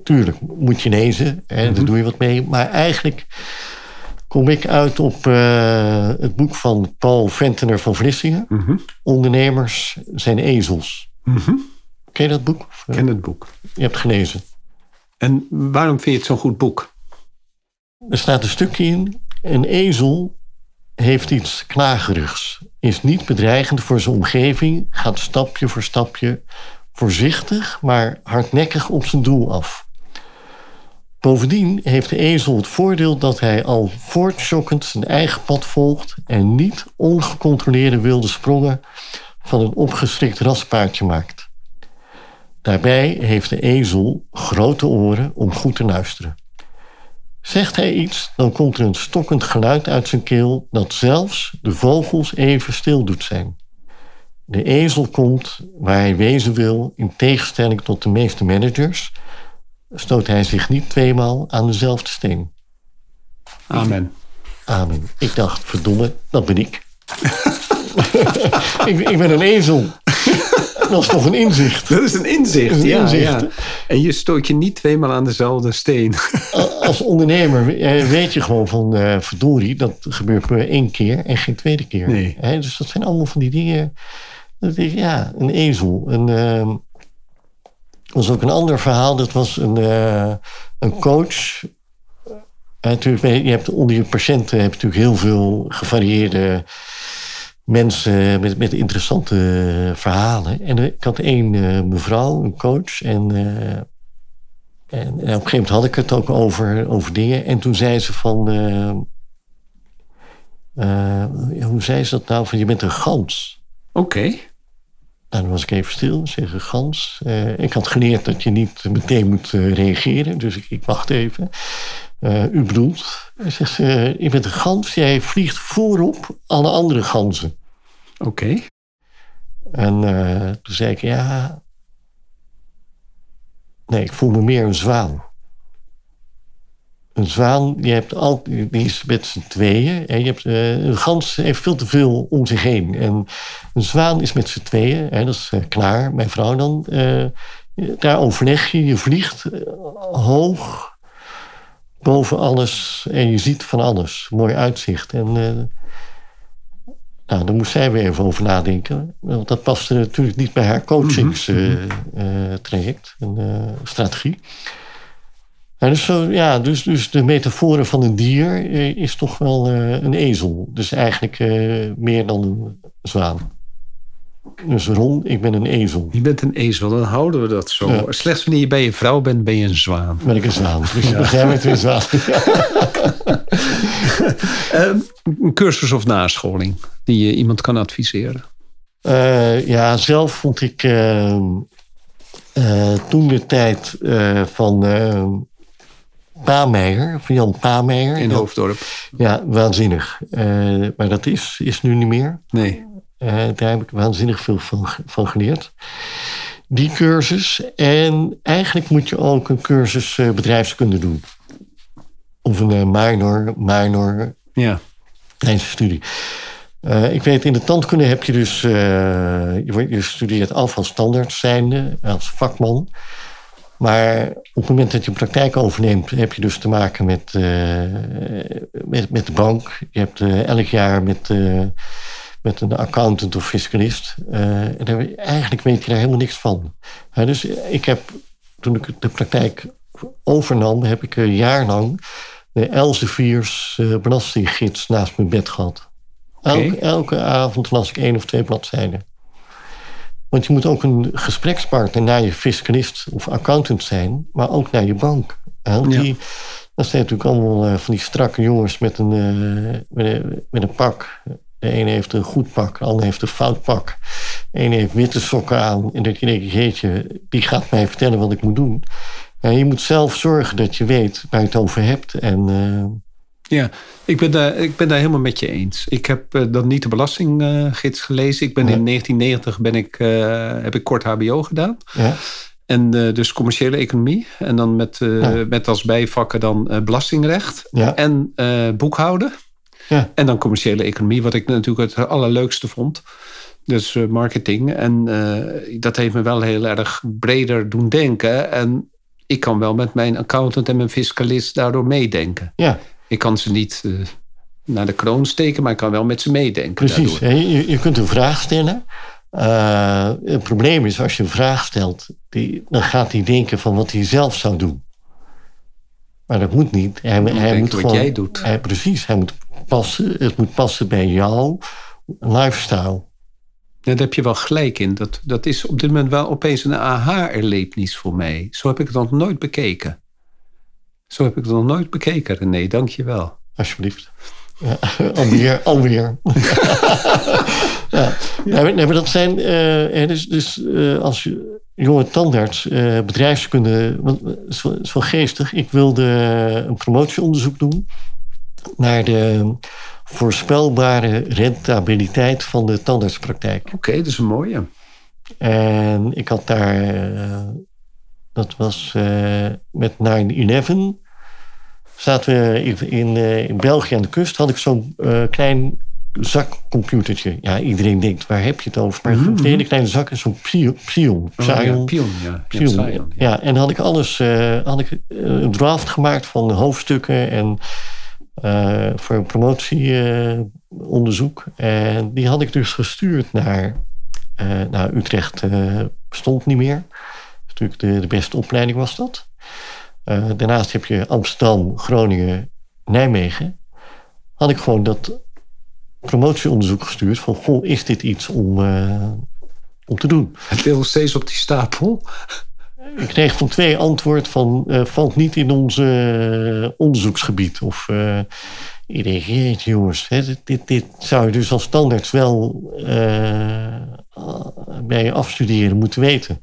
tuurlijk moet je lezen, mm -hmm. daar doe je wat mee. Maar eigenlijk kom ik uit op het boek van Paul Ventener van Vlissingen. Mm -hmm. Ondernemers zijn ezels. Mm -hmm. Ken je dat boek? Ken het boek. Je hebt gelezen. En waarom vind je het zo'n goed boek? Er staat een stukje in. Een ezel heeft iets klagerigs. Is niet bedreigend voor zijn omgeving. Gaat stapje voor stapje voorzichtig, maar hardnekkig op zijn doel af. Bovendien heeft de ezel het voordeel dat hij al voortschokkend zijn eigen pad volgt en niet ongecontroleerde wilde sprongen van een opgestrikt raspaardje maakt. Daarbij heeft de ezel grote oren om goed te luisteren. Zegt hij iets, dan komt er een stokkend geluid uit zijn keel dat zelfs de vogels even stil doet zijn. de ezel komt waar hij wezen wil, in tegenstelling tot de meeste managers, stoot hij zich niet tweemaal aan dezelfde steen. Amen. Amen. Ik dacht, verdomme, dat ben ik. ik, ik ben een ezel. Dat is toch een inzicht. Dat is een inzicht, Dat is een ja, inzicht. ja. En je stoot je niet tweemaal aan dezelfde steen. Als ondernemer eh, weet je gewoon van, eh verdorie, dat gebeurt me één keer en geen tweede keer. Nee. Dus dat zijn allemaal van die dingen. Dat ik, ja, een ezel. Een, ehm, er was ook een ander verhaal. Dat was een, eh, een coach. Natuurlijk, je hebt onder je patiënten heb je natuurlijk heel veel gevarieerde mensen met, interessante verhalen. En ik had één eh, mevrouw, een coach. En, eh, en, en op een gegeven moment had ik het ook over, over dingen. En toen zei ze van... eh, hoe zei ze dat nou? Van je bent een gans. Oké. Nou, dan was ik even stil, zeg een gans. Eh, ik had geleerd dat je niet meteen moet eh, reageren, dus ik, ik wacht even. Eh, u bedoelt? Hij zegt, eh, je bent een gans, jij vliegt voorop alle andere ganzen. Oké. En toen zei ik, ja... Nee, ik voel me meer een zwaan. Een zwaan, je hebt altijd, die is met z'n tweeën. En je hebt, eh, een gans heeft veel te veel om zich heen. En een zwaan is met z'n tweeën. Hè, dat is eh, klaar, mijn vrouw dan. Eh, daar overleg je, je vliegt hoog boven alles. En je ziet van alles. Mooi uitzicht. En nou, daar moest zij weer even over nadenken. Want dat paste natuurlijk niet bij haar coachingstraject en eh, strategie. Ja, dus, ja, dus, dus de metafoor van een dier eh, is toch wel eh, een ezel. Dus eigenlijk eh, meer dan een zwaan. Dus Ron, ik ben een ezel. Je bent een ezel, dan houden we dat zo. Ja. Slechts wanneer je bij je vrouw bent, ben je een zwaan. Ben ik een zwaan. Dus ja. jij bent een zwaan. Ehm, een cursus of nascholing die je iemand kan adviseren. Ja, zelf vond ik eh, toen de tijd van Pameijer, van Jan Pameijer. In dat- Hoofddorp. Ja, waanzinnig. Eh, maar dat is, is nu niet meer. Nee. Eh, daar heb ik waanzinnig veel van, van geleerd. Die cursus. En eigenlijk moet je ook een cursus eh, bedrijfskunde doen. Of een minor, minor Ja. tijdens de studie. Ik weet, in de tandkunde heb je dus... je, je studeert af als standaard zijnde, als vakman. Maar op het moment dat je praktijk overneemt... heb je dus te maken met, eh, met, met de bank. Je hebt eh, elk jaar met, eh, met een accountant of fiscalist. En daar, eigenlijk weet je daar helemaal niks van. Dus ik heb, toen ik de praktijk overnam... heb ik een jaar lang de Elsevier's belastinggids naast mijn bed gehad. Elke, elke avond las ik één of twee bladzijden. Want je moet ook een gesprekspartner naar je fiscalist of accountant zijn, maar ook naar je bank. Hè, Want Ja. die, dat zijn natuurlijk allemaal eh, van die strakke jongens met een, eh, met, een, met een pak. De ene heeft een goed pak, de ander heeft een fout pak. De ene heeft witte sokken aan. En dat je denkt, jeetje, die gaat mij vertellen wat ik moet doen. Ja, je moet zelf zorgen dat je weet waar je het over hebt. En eh, Ja, ik ben, daar, ik ben daar helemaal met je eens. Ik heb eh, dan niet de belastinggids gelezen. Ik ben in 1990 ben ik, eh, heb ik kort HBO gedaan. ja, En eh, dus commerciële economie. En dan met, Ja. met als bijvakken dan belastingrecht ja, en boekhouden. ja, En dan commerciële economie, wat ik natuurlijk het allerleukste vond. Dus marketing. En dat heeft me wel heel erg breder doen denken. En ik kan wel met mijn accountant en mijn fiscalist daardoor meedenken. ja. Ik kan ze niet eh, naar de kroon steken, maar ik kan wel met ze meedenken. Precies. Je, je kunt een vraag stellen. Eh, het probleem is, als je een vraag stelt, die, dan gaat hij denken van wat hij zelf zou doen. Maar dat moet niet. Hij, moet hij moet wat gewoon, jij doet. Hij, precies, hij moet passen. Het moet passen bij jouw lifestyle. Ja, daar heb je wel gelijk in. Dat, dat is op dit moment wel opeens een aha-erlevenis voor mij. Zo heb ik het nog nooit bekeken. Zo heb ik het nog nooit bekeken, René. Dank je wel. Alsjeblieft. Ja, alweer, alweer. ja. Maar- nee, maar dat zijn... eh, dus dus eh, als je, jonge tandarts eh, bedrijfskunde... Want, het is wel, het is wel geestig. Ik wilde een promotieonderzoek doen... naar de voorspelbare rentabiliteit van de tandartspraktijk. Oké, dat is een mooie. En ik had daar, dat was uh, met 9-11, zaten we in, in, in, België aan de kust, had ik zo'n klein zakcomputertje. Ja, iedereen denkt, waar heb je het over? Maar mm -hmm. een hele kleine zak is zo'n Psion. Psion, oh, ja, Pion, ja. Ja, ja, en dan had ik alles, had ik een draft gemaakt van hoofdstukken en uh, voor een promotieonderzoek. Uh, en die had ik dus gestuurd naar, naar Utrecht. bestond niet meer. Natuurlijk de, de beste opleiding was dat. daarnaast heb je Amsterdam, Groningen, Nijmegen. Had ik gewoon dat promotieonderzoek gestuurd. Van, goh, is dit iets om, om te doen? Het ligt nog steeds op die stapel. Ik kreeg van twee antwoord van uh, valt niet in ons onderzoeksgebied. Of iedereen reageert, jongens. Hè, dit, dit, zou je dus als standaard wel bij je afstuderen moeten weten.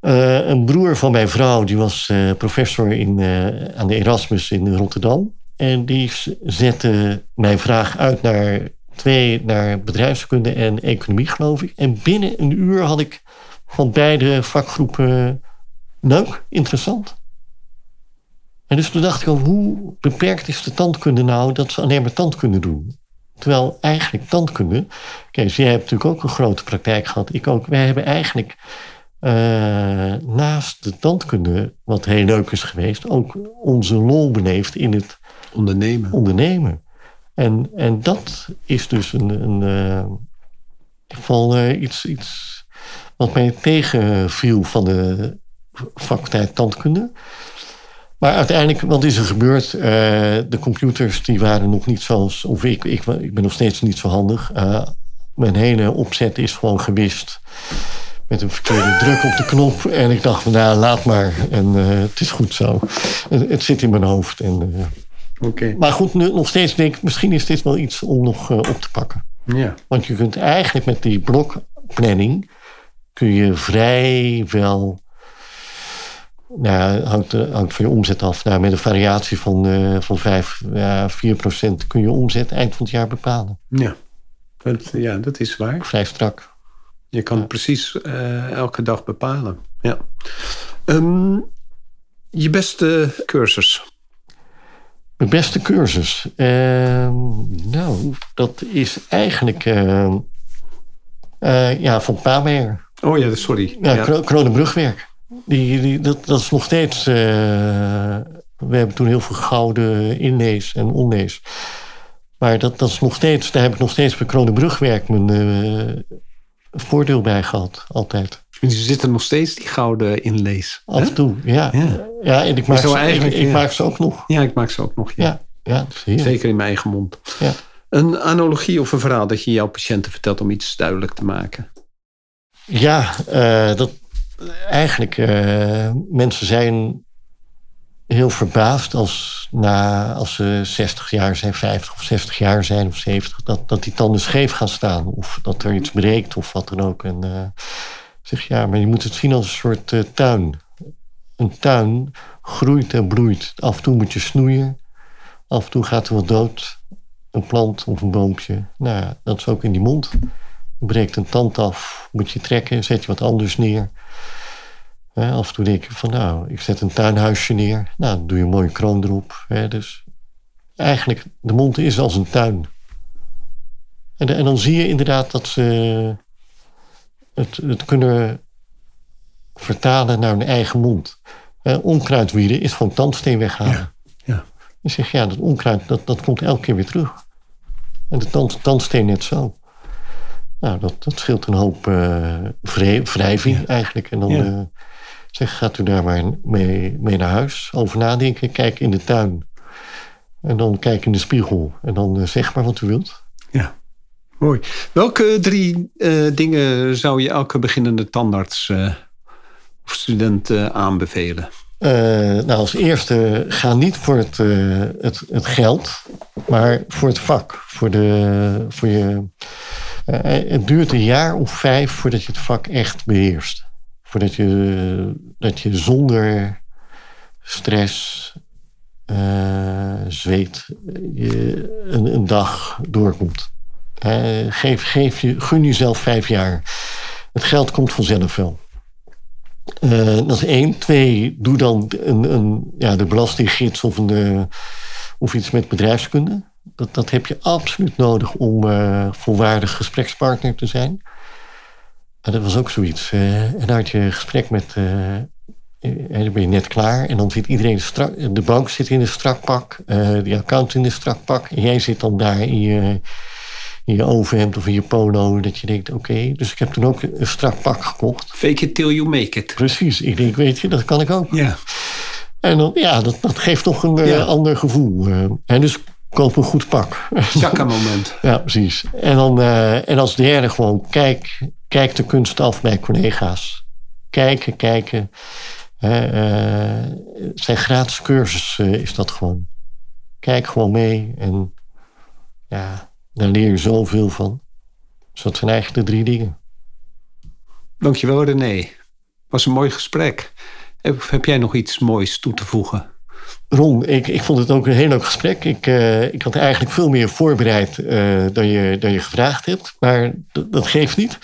Een broer van mijn vrouw, die was professor in, aan de Erasmus in Rotterdam. En die zette mijn vraag uit naar twee, naar bedrijfskunde en economie, geloof ik. En binnen een uur had ik van beide vakgroepen leuk, interessant. En dus toen dacht ik al, hoe beperkt is de tandkunde nou dat ze alleen maar tandkunde doen? Terwijl eigenlijk tandkunde, kijk, jij hebt natuurlijk ook een grote praktijk gehad, ik ook. Wij hebben eigenlijk uh, naast de tandkunde, wat heel leuk is geweest, ook onze lol beleefd in het ondernemen. ondernemen. En, en dat is dus een, een uh, uh, iets, iets wat mij tegenviel van de faculteit tandkunde. Maar uiteindelijk, wat is er gebeurd? Uh, de computers die waren nog niet zoals, of ik, ik, ik ben nog steeds niet zo handig. Uh, mijn hele opzet is gewoon gewist. Met een verkeerde druk op de knop. En ik dacht, nou laat maar. En uh, het is goed zo. Het, zit in mijn hoofd. En, okay. Maar goed, nu, nog steeds denk ik, misschien is dit wel iets om nog op te pakken. Ja. Want je kunt eigenlijk met die blokplanning kun je vrij wel. Nou, hangt, hangt van je omzet af. Nou, met een variatie van, uh, van 5, ja, 4 procent kun je omzet eind van het jaar bepalen. Ja, dat, ja, dat is waar. Vrij strak. Je kan ja. precies uh, elke dag bepalen. Ja. Um, je beste cursus? Mijn beste cursus? Uh, nou, dat is eigenlijk uh, ja, van Pamer. Oh ja, sorry. Ja, ja. Kronenbrugwerk. Die, die, dat, dat is nog steeds... Uh, we hebben toen heel veel gouden inlees en onlees. Maar dat, dat is nog steeds... Daar heb ik nog steeds bij Kronenbrugwerk mijn uh, voordeel bij gehad. Altijd. En ze zitten nog steeds, die gouden inlees. Af en toe, ja. Ja, ja en ik maak, ze, eigenlijk, ik, ik maak ze ook nog. Ja, ik maak ze ook nog, ja. ja, ja Zeker in mijn eigen mond. Ja. Een analogie of een verhaal dat je jouw patiënten vertelt om iets duidelijk te maken. Ja, uh, dat eigenlijk uh, mensen zijn heel verbaasd als, na, als ze 60 jaar zijn, 50 of 60 jaar zijn of 70, dat, dat die tanden scheef gaan staan of dat er iets breekt of wat dan ook. En uh, zeg ja, maar je moet het zien als een soort uh, tuin. Een tuin groeit en bloeit. Af en toe moet je snoeien, af en toe gaat er wat dood. Een plant of een boompje. Nou ja, dat is ook in die mond breekt een tand af, moet je trekken, zet je wat anders neer. Af en toe denk je van nou, ik zet een tuinhuisje neer. Nou, dan doe je een mooie kroon erop. dus eigenlijk, de mond is als een tuin. En, en dan zie je inderdaad dat ze het, het kunnen vertalen naar hun eigen mond. onkruidwieden is gewoon tandsteen weghalen. Ja, ja. Je zegt, ja, dat onkruid dat, dat komt elke keer weer terug. En de tand, tandsteen net zo. Nou, dat, dat scheelt een hoop uh, wrijving eigenlijk. En dan ja. uh, zeg, gaat u daar maar mee, mee naar huis. Over nadenken, kijk in de tuin. En dan kijk in de spiegel. En dan uh, zeg maar wat u wilt. Ja, mooi. Welke drie dingen zou je elke beginnende tandarts of student aanbevelen? nou, als eerste, ga niet voor het, het, het geld, maar voor het vak. Voor, de, voor je uh, het duurt een jaar of vijf voordat je het vak echt beheerst. Voordat je, dat je zonder stress zweet je een, een dag doorkomt. geef, geef je, gun jezelf vijf jaar. Het geld komt vanzelf wel. dat is één. Twee, doe dan een, een, ja, de belastinggids of, een, of iets met bedrijfskunde. Dat, dat heb je absoluut nodig om uh, volwaardig gesprekspartner te zijn. En dat was ook zoiets. Uh, en dan had je een gesprek met. Uh, dan ben je net klaar en dan zit iedereen strak. De bank zit in een strak pak, de account in een strak pak. En jij zit dan daar in je, in je overhemd of in je polo. Dat je denkt: oké, dus ik heb toen ook een strak pak gekocht. Fake it till you make it. Precies. Ik denk: weet je, dat kan ik ook. Ja. En dan, ja, dat, dat geeft toch een ander gevoel. en dus koop een goed pak. Chaka moment. ja, precies. En, dan, en als derde gewoon, kijk, kijk de kunst af bij collega's. Kijken, kijken. Het zijn gratis cursussen, is dat gewoon. Kijk gewoon mee en ja, daar leer je zoveel van. Dus dat zijn eigenlijk de drie dingen. Dankjewel René. Was een mooi gesprek. Heb, heb jij nog iets moois toe te voegen? Ron, ik, ik vond het ook een heel leuk gesprek. Ik, uh, ik had eigenlijk veel meer voorbereid uh, dan, je, dan je gevraagd hebt. Maar dat geeft niet.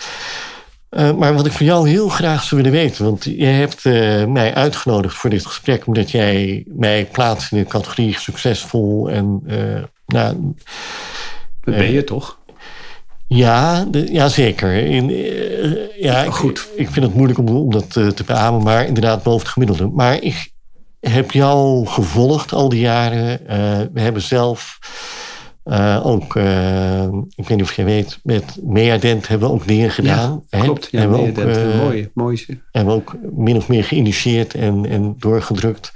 Uh, maar wat ik van jou heel graag zou willen weten. Want je hebt mij uitgenodigd voor dit gesprek. Omdat jij mij plaatst in de categorie succesvol. En, nou, dat ben je toch? Ja, de, ja zeker. In, ja, ik, Goed. Ik, vind het moeilijk om, om dat te beamen. Maar inderdaad boven het gemiddelde. Maar ik, heb jou gevolgd al die jaren. Eh, we hebben zelf uh, ook, uh, ik weet niet of je weet, met Meadent hebben we ook dingen gedaan. Ja, klopt. Ja, hebben ook, uh, mooi, mooi. Hebben we ook min of meer geïnitieerd en, en doorgedrukt.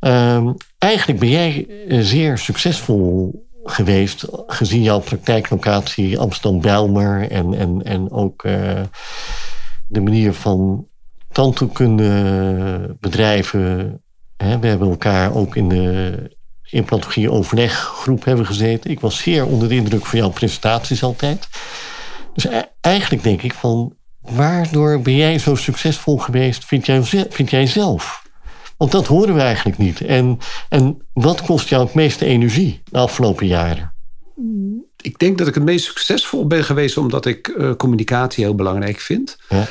Um, eigenlijk ben jij zeer succesvol geweest, gezien jouw praktijklocatie Amsterdam-Bijlmer en, en, en ook de manier van tandheelkunde We hebben elkaar ook in de implantologie overleggroep hebben gezeten. Ik was zeer onder de indruk van jouw presentaties altijd. Dus e-, eigenlijk denk ik van, waardoor ben jij zo succesvol geweest, vind jij, vind jij zelf? Want dat horen we eigenlijk niet. En, en wat kost jou het meeste energie de afgelopen jaren? Ik denk dat ik het meest succesvol ben geweest omdat ik uh, communicatie heel belangrijk vind. Ja.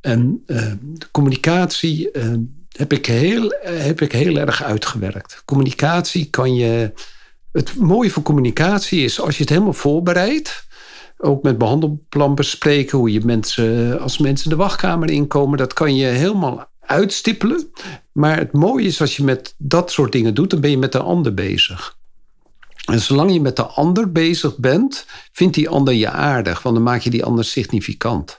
En uh, de communicatie, uh, heb ik heel, heb ik heel erg uitgewerkt. Communicatie kan je. Het mooie van communicatie is als je het helemaal voorbereidt. Ook met behandelplan bespreken, hoe je mensen, als mensen de wachtkamer inkomen, dat kan je helemaal uitstippelen. Maar het mooie is als je met dat soort dingen doet, dan ben je met de ander bezig. En zolang je met de ander bezig bent, vindt die ander je aardig, want dan maak je die ander significant.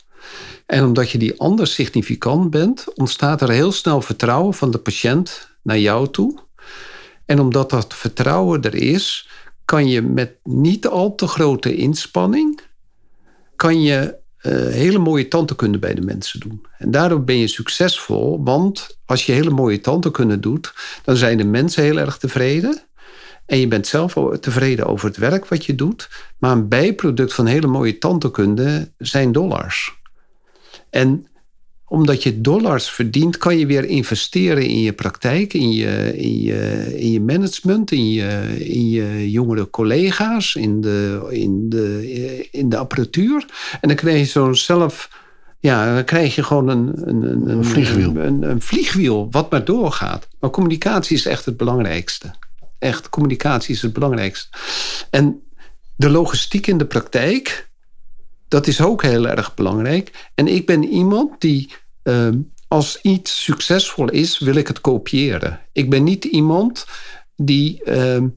En omdat je die ander significant bent, ontstaat er heel snel vertrouwen van de patiënt naar jou toe. En omdat dat vertrouwen er is, kan je met niet al te grote inspanning, kan je uh, hele mooie tandheelkunde bij de mensen doen. En daardoor ben je succesvol, want als je hele mooie tandheelkunde doet, dan zijn de mensen heel erg tevreden. En je bent zelf tevreden over het werk wat je doet. Maar een bijproduct van hele mooie tandheelkunde zijn dollars. En omdat je dollars verdient, kan je weer investeren in je praktijk, in je, in je, in je management, in je, in je jongere collega's, in de, in, de, in de apparatuur. En dan krijg je zo'n zelf. Ja, dan krijg je gewoon een, een, een, een vliegwiel. Een, een, vliegwiel wat maar doorgaat. Maar communicatie is echt het belangrijkste. Echt, communicatie is het belangrijkste. En de logistiek in de praktijk, dat is ook heel erg belangrijk. En ik ben iemand die, ehm, als iets succesvol is, wil ik het kopiëren. Ik ben niet iemand die ehm,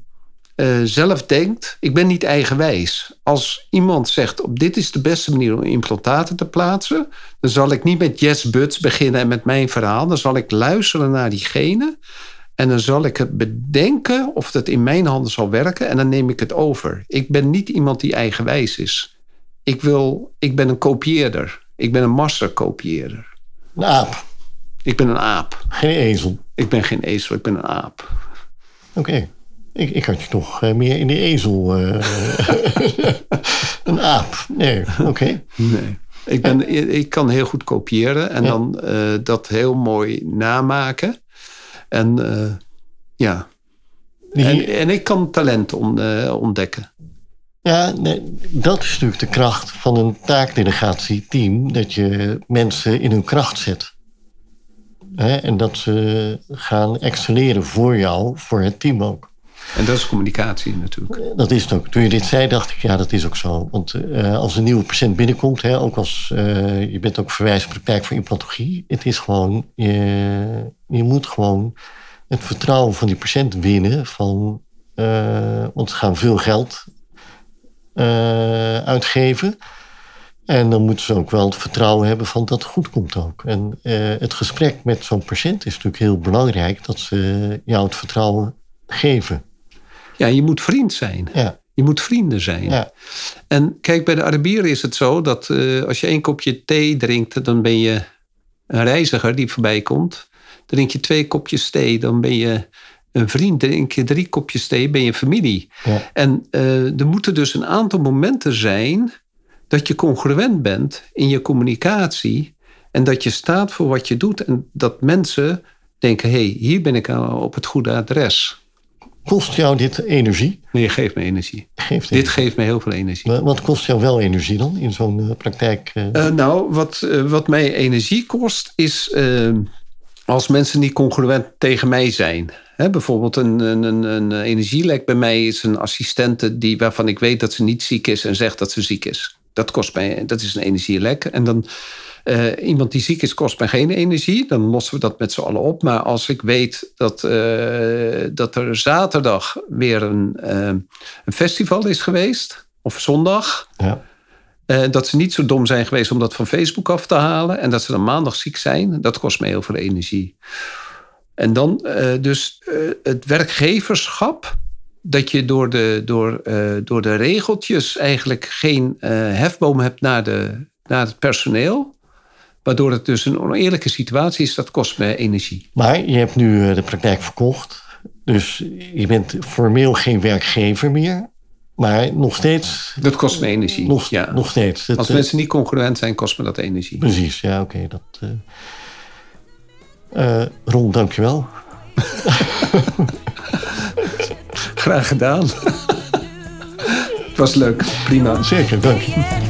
eh, zelf denkt, ik ben niet eigenwijs. Als iemand zegt, op dit is de beste manier om implantaten te plaatsen, dan zal ik niet met Yes Buts beginnen en met mijn verhaal. Dan zal ik luisteren naar diegene. En dan zal ik het bedenken of dat in mijn handen zal werken en dan neem ik het over. Ik ben niet iemand die eigenwijs is. Ik, wil, ik ben een kopieerder. Ik ben een masterkopieerder. Een aap. Ik ben een aap. Geen ezel. Ik ben geen ezel, ik ben een aap. Oké. Ik, ik had je toch uh, meer in de ezel. Uh, een aap. Nee, oké. Nee. Ik, ben, ik kan heel goed kopiëren en dan uh, dat heel mooi namaken. En ja, En, en, ik kan talent ontdekken. Ja, nee, dat is natuurlijk de kracht van een taakdelegatieteam. Dat je mensen in hun kracht zet. en dat ze gaan excelleren voor jou, voor het team ook. En dat is communicatie natuurlijk. Dat is het ook. Toen je dit zei, dacht ik, ja, dat is ook zo. Want uh, als een nieuwe patiënt binnenkomt, hè, ook als uh, je bent ook verwijspraktijk voor implantologie, het is gewoon, je, je moet gewoon het vertrouwen van die patiënt winnen. Van, uh, want ze gaan veel geld uitgeven. En dan moeten ze ook wel het vertrouwen hebben van dat het goed komt ook. En het gesprek met zo'n patiënt is natuurlijk heel belangrijk, dat ze jou het vertrouwen geven. Ja, je moet vriend zijn. Ja. Je moet vrienden zijn. Ja. En kijk, bij de Arabieren is het zo dat uh, als je één kopje thee drinkt, dan ben je een reiziger die voorbij komt. Drink je twee kopjes thee, dan ben je een vriend. Drink je drie kopjes thee, ben je familie. Ja. En uh, er moeten dus een aantal momenten zijn dat je congruent bent in je communicatie. En dat je staat voor wat je doet. En dat mensen denken: hé, hey, hier ben ik op het goede adres. Kost jou dit energie? Nee, geeft me energie. Geeft dit geeft me heel veel energie. wat kost jou wel energie dan in zo'n uh, praktijk? Uh... nou, wat, wat mij energie kost is als mensen niet congruent tegen mij zijn. Bijvoorbeeld een, een, een, energielek bij mij is een assistente die, waarvan ik weet dat ze niet ziek is en zegt dat ze ziek is. Dat kost mij, dat is een energielek. En dan uh, iemand die ziek is, kost mij geen energie. Dan lossen we dat met z'n allen op. Maar als ik weet dat, uh, dat er zaterdag weer een, uh, een festival is geweest, of zondag. Ja. Dat ze niet zo dom zijn geweest om dat van Facebook af te halen. En dat ze dan maandag ziek zijn. Dat kost mij heel veel energie. En dan dus het werkgeverschap dat je door de, door, door de regeltjes eigenlijk geen hefboom hebt naar, de, naar het personeel. Waardoor het dus een oneerlijke situatie is, dat kost me energie. Maar je hebt nu eh, de praktijk verkocht. Dus je bent formeel geen werkgever meer. Maar nog steeds. Dat kost me energie. Nog, ja. nog steeds. Als mensen niet concurrent zijn, kost me dat energie. Precies, ja, oké. dat. Uh, uh, Ron, dankjewel. Graag gedaan. Het was leuk, prima. Zeker, dank je.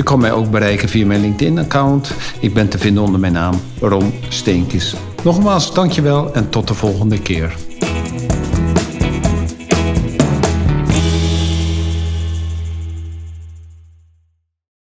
Je kan mij ook bereiken via mijn LinkedIn-account. Ik ben te vinden onder mijn naam Ron Steenkis. Nogmaals, dankjewel en tot de volgende keer.